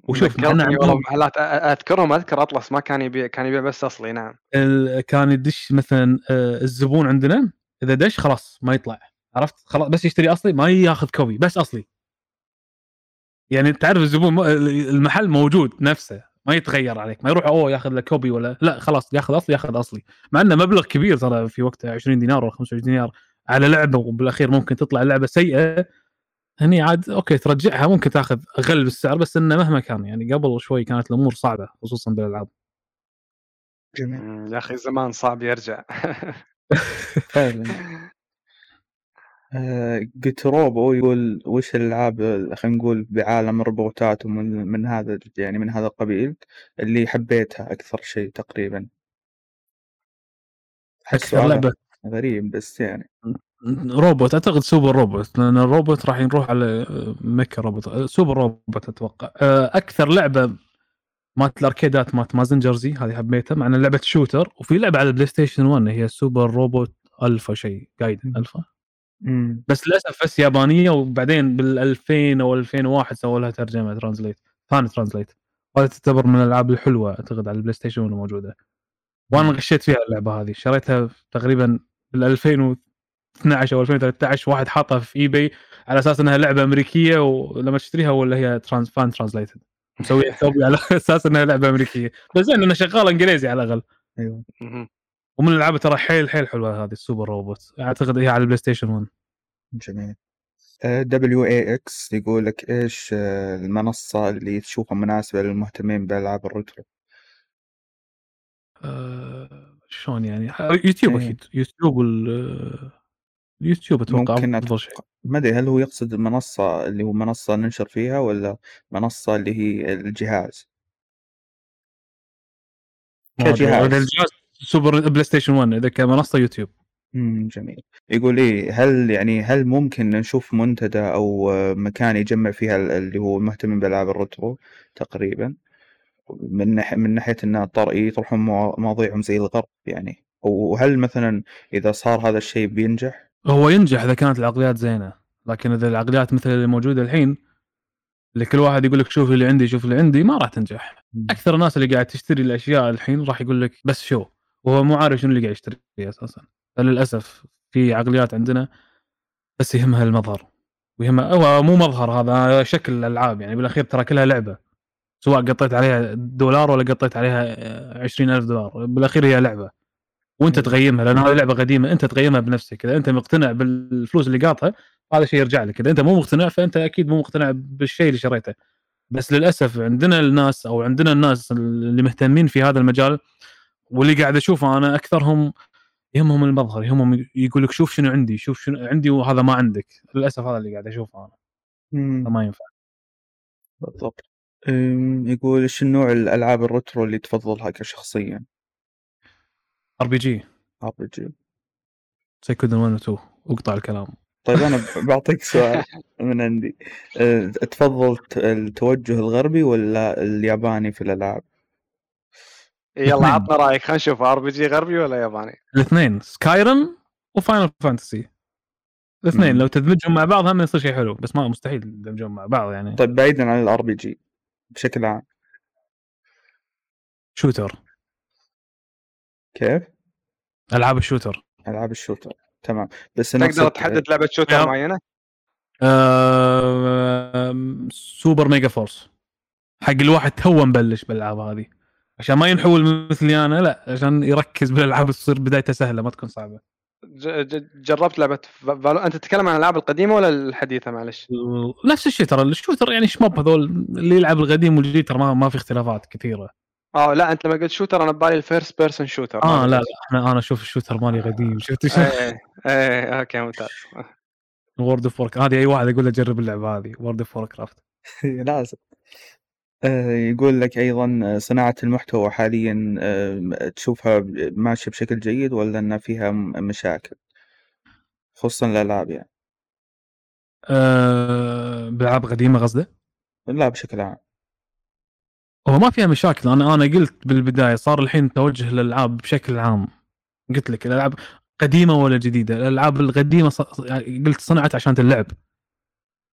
وشوف والله عندهم محلات أذكرهم؟ أذكر أطلس ما كان يبيع كان يبيع بس أصلي نعم. ال- كان يدش مثلا آه، الزبون عندنا إذا دش خلاص ما يطلع عرفت؟ خلاص بس يشتري أصلي ما ياخذ كوبي بس أصلي. يعني تعرف الزبون المحل موجود نفسه ما يتغير عليك ما يروح أوه ياخذ له كوبي ولا لا خلاص ياخذ أصلي ياخذ أصلي. مع إنه مبلغ كبير ترى في وقتها 20 دينار ولا 25 دينار على لعبة وبالأخير ممكن تطلع لعبة سيئة هني عاد okay ترجعها ممكن تاخذ أقل بالسعر بس إنه مهما كان يعني قبل شوي كانت الأمور صعبة خصوصا بالألعاب. جميل. يا أخي زمان صعب يرجع. فعلا. آه، جيتروبو يقول وش الألعاب آه، خلينا نقول بعالم الروبوتات ومن من هذا يعني من هذا القبيل اللي حبيتها أكثر شيء تقريبا. أكثر سؤاله لعبة. غريب بس يعني. روبوت أعتقد سوبر روبوت لأن الروبوت راح نروح على ميكا روبوت سوبر روبوت أتوقع. أكثر لعبة مالت الأركيدات مالت مازن جرزي هذه حبيتها مع إنها لعبة shooter وفي لعبة على البلاي ستيشن 1 هي سوبر روبوت ألفا شيء جايدن ألفا. مم. بس للأسف بس يابانية وبعدين بال 2000 أو 2001 سووا لها ترجمة translate ثاني translate وهذه تعتبر من الألعاب الحلوة أعتقد على البلاي ستيشن 1 موجوده وأنا غشيت فيها اللعبة هذه شريتها تقريبا بال 2000 2012 أو 2013 واحد حاطها في eBay على أساس إنها لعبة أمريكية ولما تشتريها ولا هي trans fan translated مسوي ثوبي على أساس إنها لعبة أمريكية. بس زين انها شغاله إنجليزي على الأقل. أيوه. ومن الألعاب ترى حيل حيل حلوة هذه السوبر روبوت أعتقد هي على البلاي ستيشن 1 جميل. WEX يقول لك إيش آه، المنصة اللي تشوفها مناسبة للمهتمين بألعاب ال retro آه، شلون يعني؟ يوتيوب إيه. أكيد. يوتيوب وال اليوتيوب أتوقع ممكن أفضل شيء ما أدري هل هو يقصد المنصة اللي هو منصة ننشر فيها ولا منصة اللي هي الجهاز. كجهاز. الجهاز سوبر بلاي ستيشن 1 إذا كمنصه يوتيوب امم جميل يقول إيه هل يعني هل ممكن نشوف منتدى آه، مكان يجمع فيها ال- اللي هو المهتمين بألعاب الريترو تقريبا من من ناحية إن طرق يطرحون موا- مواضيعهم زي الغرب يعني وهل مثلا إذا صار هذا الشيء بينجح؟ هو ينجح إذا كانت العقليات زينة لكن إذا العقليات مثل اللي موجودة الحين اللي كل واحد يقول لك شوف اللي عندي شوف اللي عندي ما راح تنجح. أكثر الناس اللي قاعد تشتري الأشياء الحين راح يقول لك بس شو؟ وهو مو عارف شنو اللي قاعد يشتري أساسا. للأسف في عقليات عندنا بس يهمها المظهر ويهمها هو مو مظهر هذا شكل الألعاب يعني. بالأخير ترى كلها لعبة سواء قطيت عليها دولار ولا قطيت عليها عشرين ألف دولار. بالأخير هي لعبة. وانت. تقيمها لأن هذه لعبة قديمة انت تقيمها بنفسك اذا انت مقتنع بالفلوس اللي قاطها هذا شيء يرجع لك اذا انت مو مقتنع فأنت أكيد مو مقتنع بالشيء اللي شريته. بس للأسف عندنا الناس أو عندنا الناس اللي مهتمين في هذا المجال واللي قاعد أشوفه أنا أكثرهم يهمهم المظهر يهمهم يقول لك شوف شنو عندي شوف شنو عندي وهذا ما عندك. للأسف هذا اللي قاعد أشوفه أنا. مم. فما ينفع. بالضبط. يقول إيش النوع الألعاب ال retro اللي تفضلها كشخصيا؟ ار بي جي ار بي جي سايكودن 1 و 2 واقطع الكلام. طيب أنا بعطيك سؤال من عندي. أه، تفضل التوجه الغربي ولا الياباني في الألعاب؟ يلا. عطنا رأيك. خلينا نشوف RPG غربي ولا ياباني؟ الاثنين. سكايرم وفاينل فانتسي الاثنين. لو تدمجهم مع بعض هم يصير شيء حلو بس ما مستحيل يدمجهم مع بعض يعني. طيب بعيدا عن الار بي جي بشكل عام. shooter كيف؟ ألعاب ال shooter. ألعاب ال shooter تمام. بس تقدر تحدد لعبة shooter يلا. معينة؟ آه... سوبر ميجا فورس. حق الواحد تو مبلش بالألعاب هذه. عشان ما ينحول مثلي أنا لا عشان يركز بالألعاب تصير بدايتها سهلة ما تكون صعبة. ج- ج- جربت لعبة فالو أنت تتكلم عن الألعاب القديمة ولا الحديثة؟ معلش؟ نفس الشيء ترى ال shooter يعني shmup هذول اللي يلعب القديم والجديد ترى ما, ما في اختلافات كثيرة. آه لا أنت لما قلت shooter أنا ببالي ال first person shooter آه لا لا أنا أنا أشوف ال shooter مالي قديم شفت شو؟ إيه إيه okay ممتاز. World of Warcraft هذه أي واحد يقول له جرب اللعبة هذه World of Warcraft لازم يقول لك أيضا آه، صناعة المحتوى حاليا آه، تشوفها ماشية بشكل جيد ولا ان فيها مشاكل؟ خصوصا الألعاب يعني. أه بألعاب قديمه قصده لا بشكل عام. هو ما فيها مشاكل. أنا أنا قلت بالبداية صار الحين توجه للألعاب بشكل عام. قلت لك الألعاب قديمة ولا جديدة؟ الألعاب القديمة ص... يعني قلت صنعت عشان تلعب.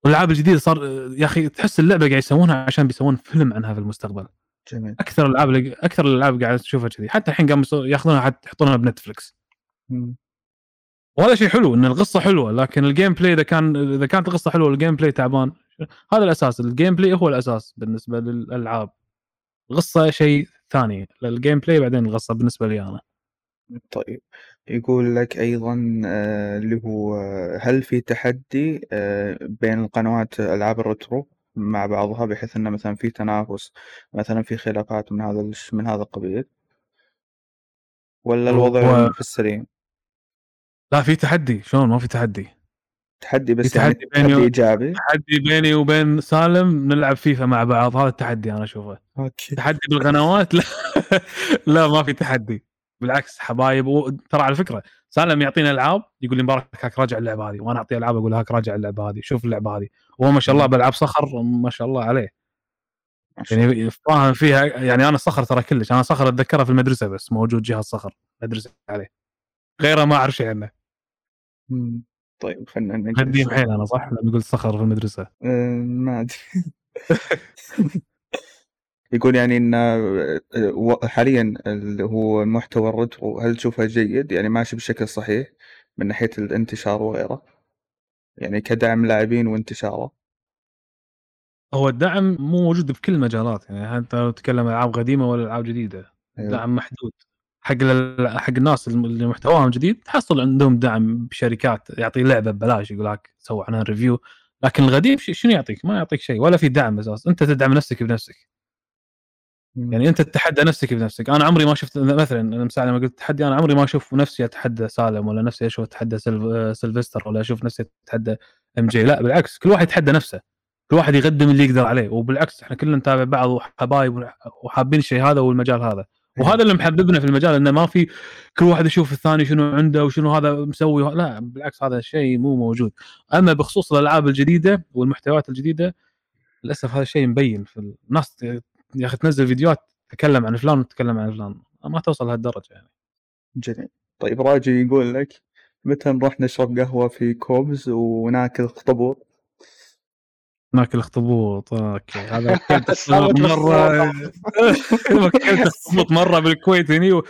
والألعاب الجديدة صار يا أخي تحس اللعبة قاعد يسوونها عشان بيسوون فيلم عنها في المستقبل. جميل. أكثر الألعاب أكثر الألعاب قاعد تشوفها كذي. حتى الحين قاموا ياخذونها حتى يحطونها ب Netflix. وهذا شيء حلو إن القصة حلوة لكن ال gameplay إذا كان إذا كانت القصة حلوة وال gameplay تعبان. هذا الأساس ال gameplay هو الأساس بالنسبة للألعاب. القصة شيء ثاني. ال gameplay بعدين القصة بالنسبة لي أنا. طيب. يقول لك أيضا آه، اللي هو آه، هل في تحدي آه، بين القنوات ألعاب ال retro مع بعضها بحيث انه مثلا في تنافس مثلا في خلافات من هذا من هذا القبيل؟ ولا الوضع في السليم؟ لا في تحدي. شلون؟ ما في تحدي. تحدي بس يعني تحدي بيني تحدي و- إيجابي. تحدي بيني وبين سالم نلعب فيفا مع بعض هذا التحدي أنا أشوفه. okay. تحدي بالقنوات؟ لا. لا ما في تحدي. بالعكس حبايب و... ترى على فكرة سالم يعطينا ألعاب يقول لي مبارك هاك راجع اللعبة هذه. وأنا أعطيه ألعاب أقول هاك راجع اللعبة هذه شوف اللعبة هذه. وهو ما شاء الله بألعاب صخر ما شاء الله عليه. يعني فاهم فيها يعني أنا صخر ترى كلش. أنا صخر أتذكره في المدرسة بس موجود جهاز صخر ادرس عليه. غيره ما أعرف شيء عنه. طيب خلينا. قديم حيل أنا صح؟ لما نقول صخر في المدرسة. آه، ما أدري. يقول يعني إن و- حاليا اللي هو محتوى ال retro هل تشوفه جيد؟ يعني ماشي بشكل صحيح من ناحية الانتشار وغيره. يعني كدعم لاعبين وانتشاره. هو الدعم مو موجود بكل المجالات يعني انت لو تتكلم ألعاب قديمة ولا ألعاب جديدة. أيوه. دعم محدود. حق حق الناس اللي محتواهم جديد تحصل عندهم دعم بشركات يعطي لعبة ببلاش يقول لك سوي عنها review لكن القديم ش- شنو يعطيك؟ ما يعطيك شيء ولا في دعم أساس. أنت تدعم نفسك بنفسك. يعني أنت تتحدى نفسك بنفسك. أنا عمري ما شفت مثلا مساء لما قلت تحدي أنا عمري ما أشوف نفسي أتحدى سالم ولا نفسي أشوف أتحدى سلف... سلفستر ولا أشوف نفسي أتحدى ام جي لا بالعكس كل واحد يتحدى نفسه. كل واحد يقدم اللي يقدر عليه. وبالعكس إحنا كلنا نتابع بعض وحبايب وحابين الشيء هذا والمجال هذا. وهذا اللي محببنا في المجال إنه ما في كل واحد يشوف الثاني شنو عنده وشنو هذا مسوي. لا بالعكس هذا الشيء مو موجود. أما بخصوص الألعاب الجديدة والمحتويات الجديدة للأسف هذا الشيء مبين في الناس يا أخي تنزل فيديوهات تتكلم عن فلان وتتكلم عن فلان. ما توصل لهالدرجة يعني. جميل. طيب راجي يقول لك متى نروح نشرب قهوة في كوبز وناكل اخطبوط ناكل اخطبوط. أوكي. هذا أكلت اخطبوط مرة. أكلت اخطبوط مرة بالكويت هني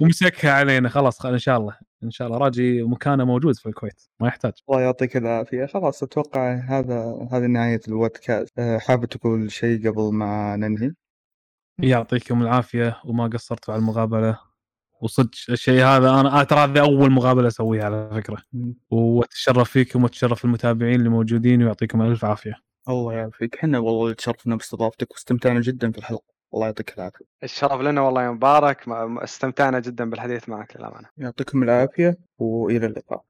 ومسكها علينا. خلاص إن شاء الله. إن شاء الله. راجي مكانه موجود في الكويت. ما يحتاج. الله يعطيك العافية. خلاص أتوقع هذا هذه نهاية البودكاست أه، حابب تقول شيء قبل ما ننهي؟ يعطيكم العافية. وما قصرتوا على المقابلة. وصدق الشيء هذا أنا ترى هذه أول مقابلة أسويها على فكرة. وأتشرف فيكم وأتشرف المتابعين اللي موجودين ويعطيكم ألف عافية. الله يعافيك. إحنا والله تشرفنا باستضافتك واستمتعنا جدا في الحلقة. الله يعطيك العافية. الشرف لنا والله يا مبارك. استمتعنا جدا بالحديث معك للأمانة. يعطيكم العافية وإلى اللقاء.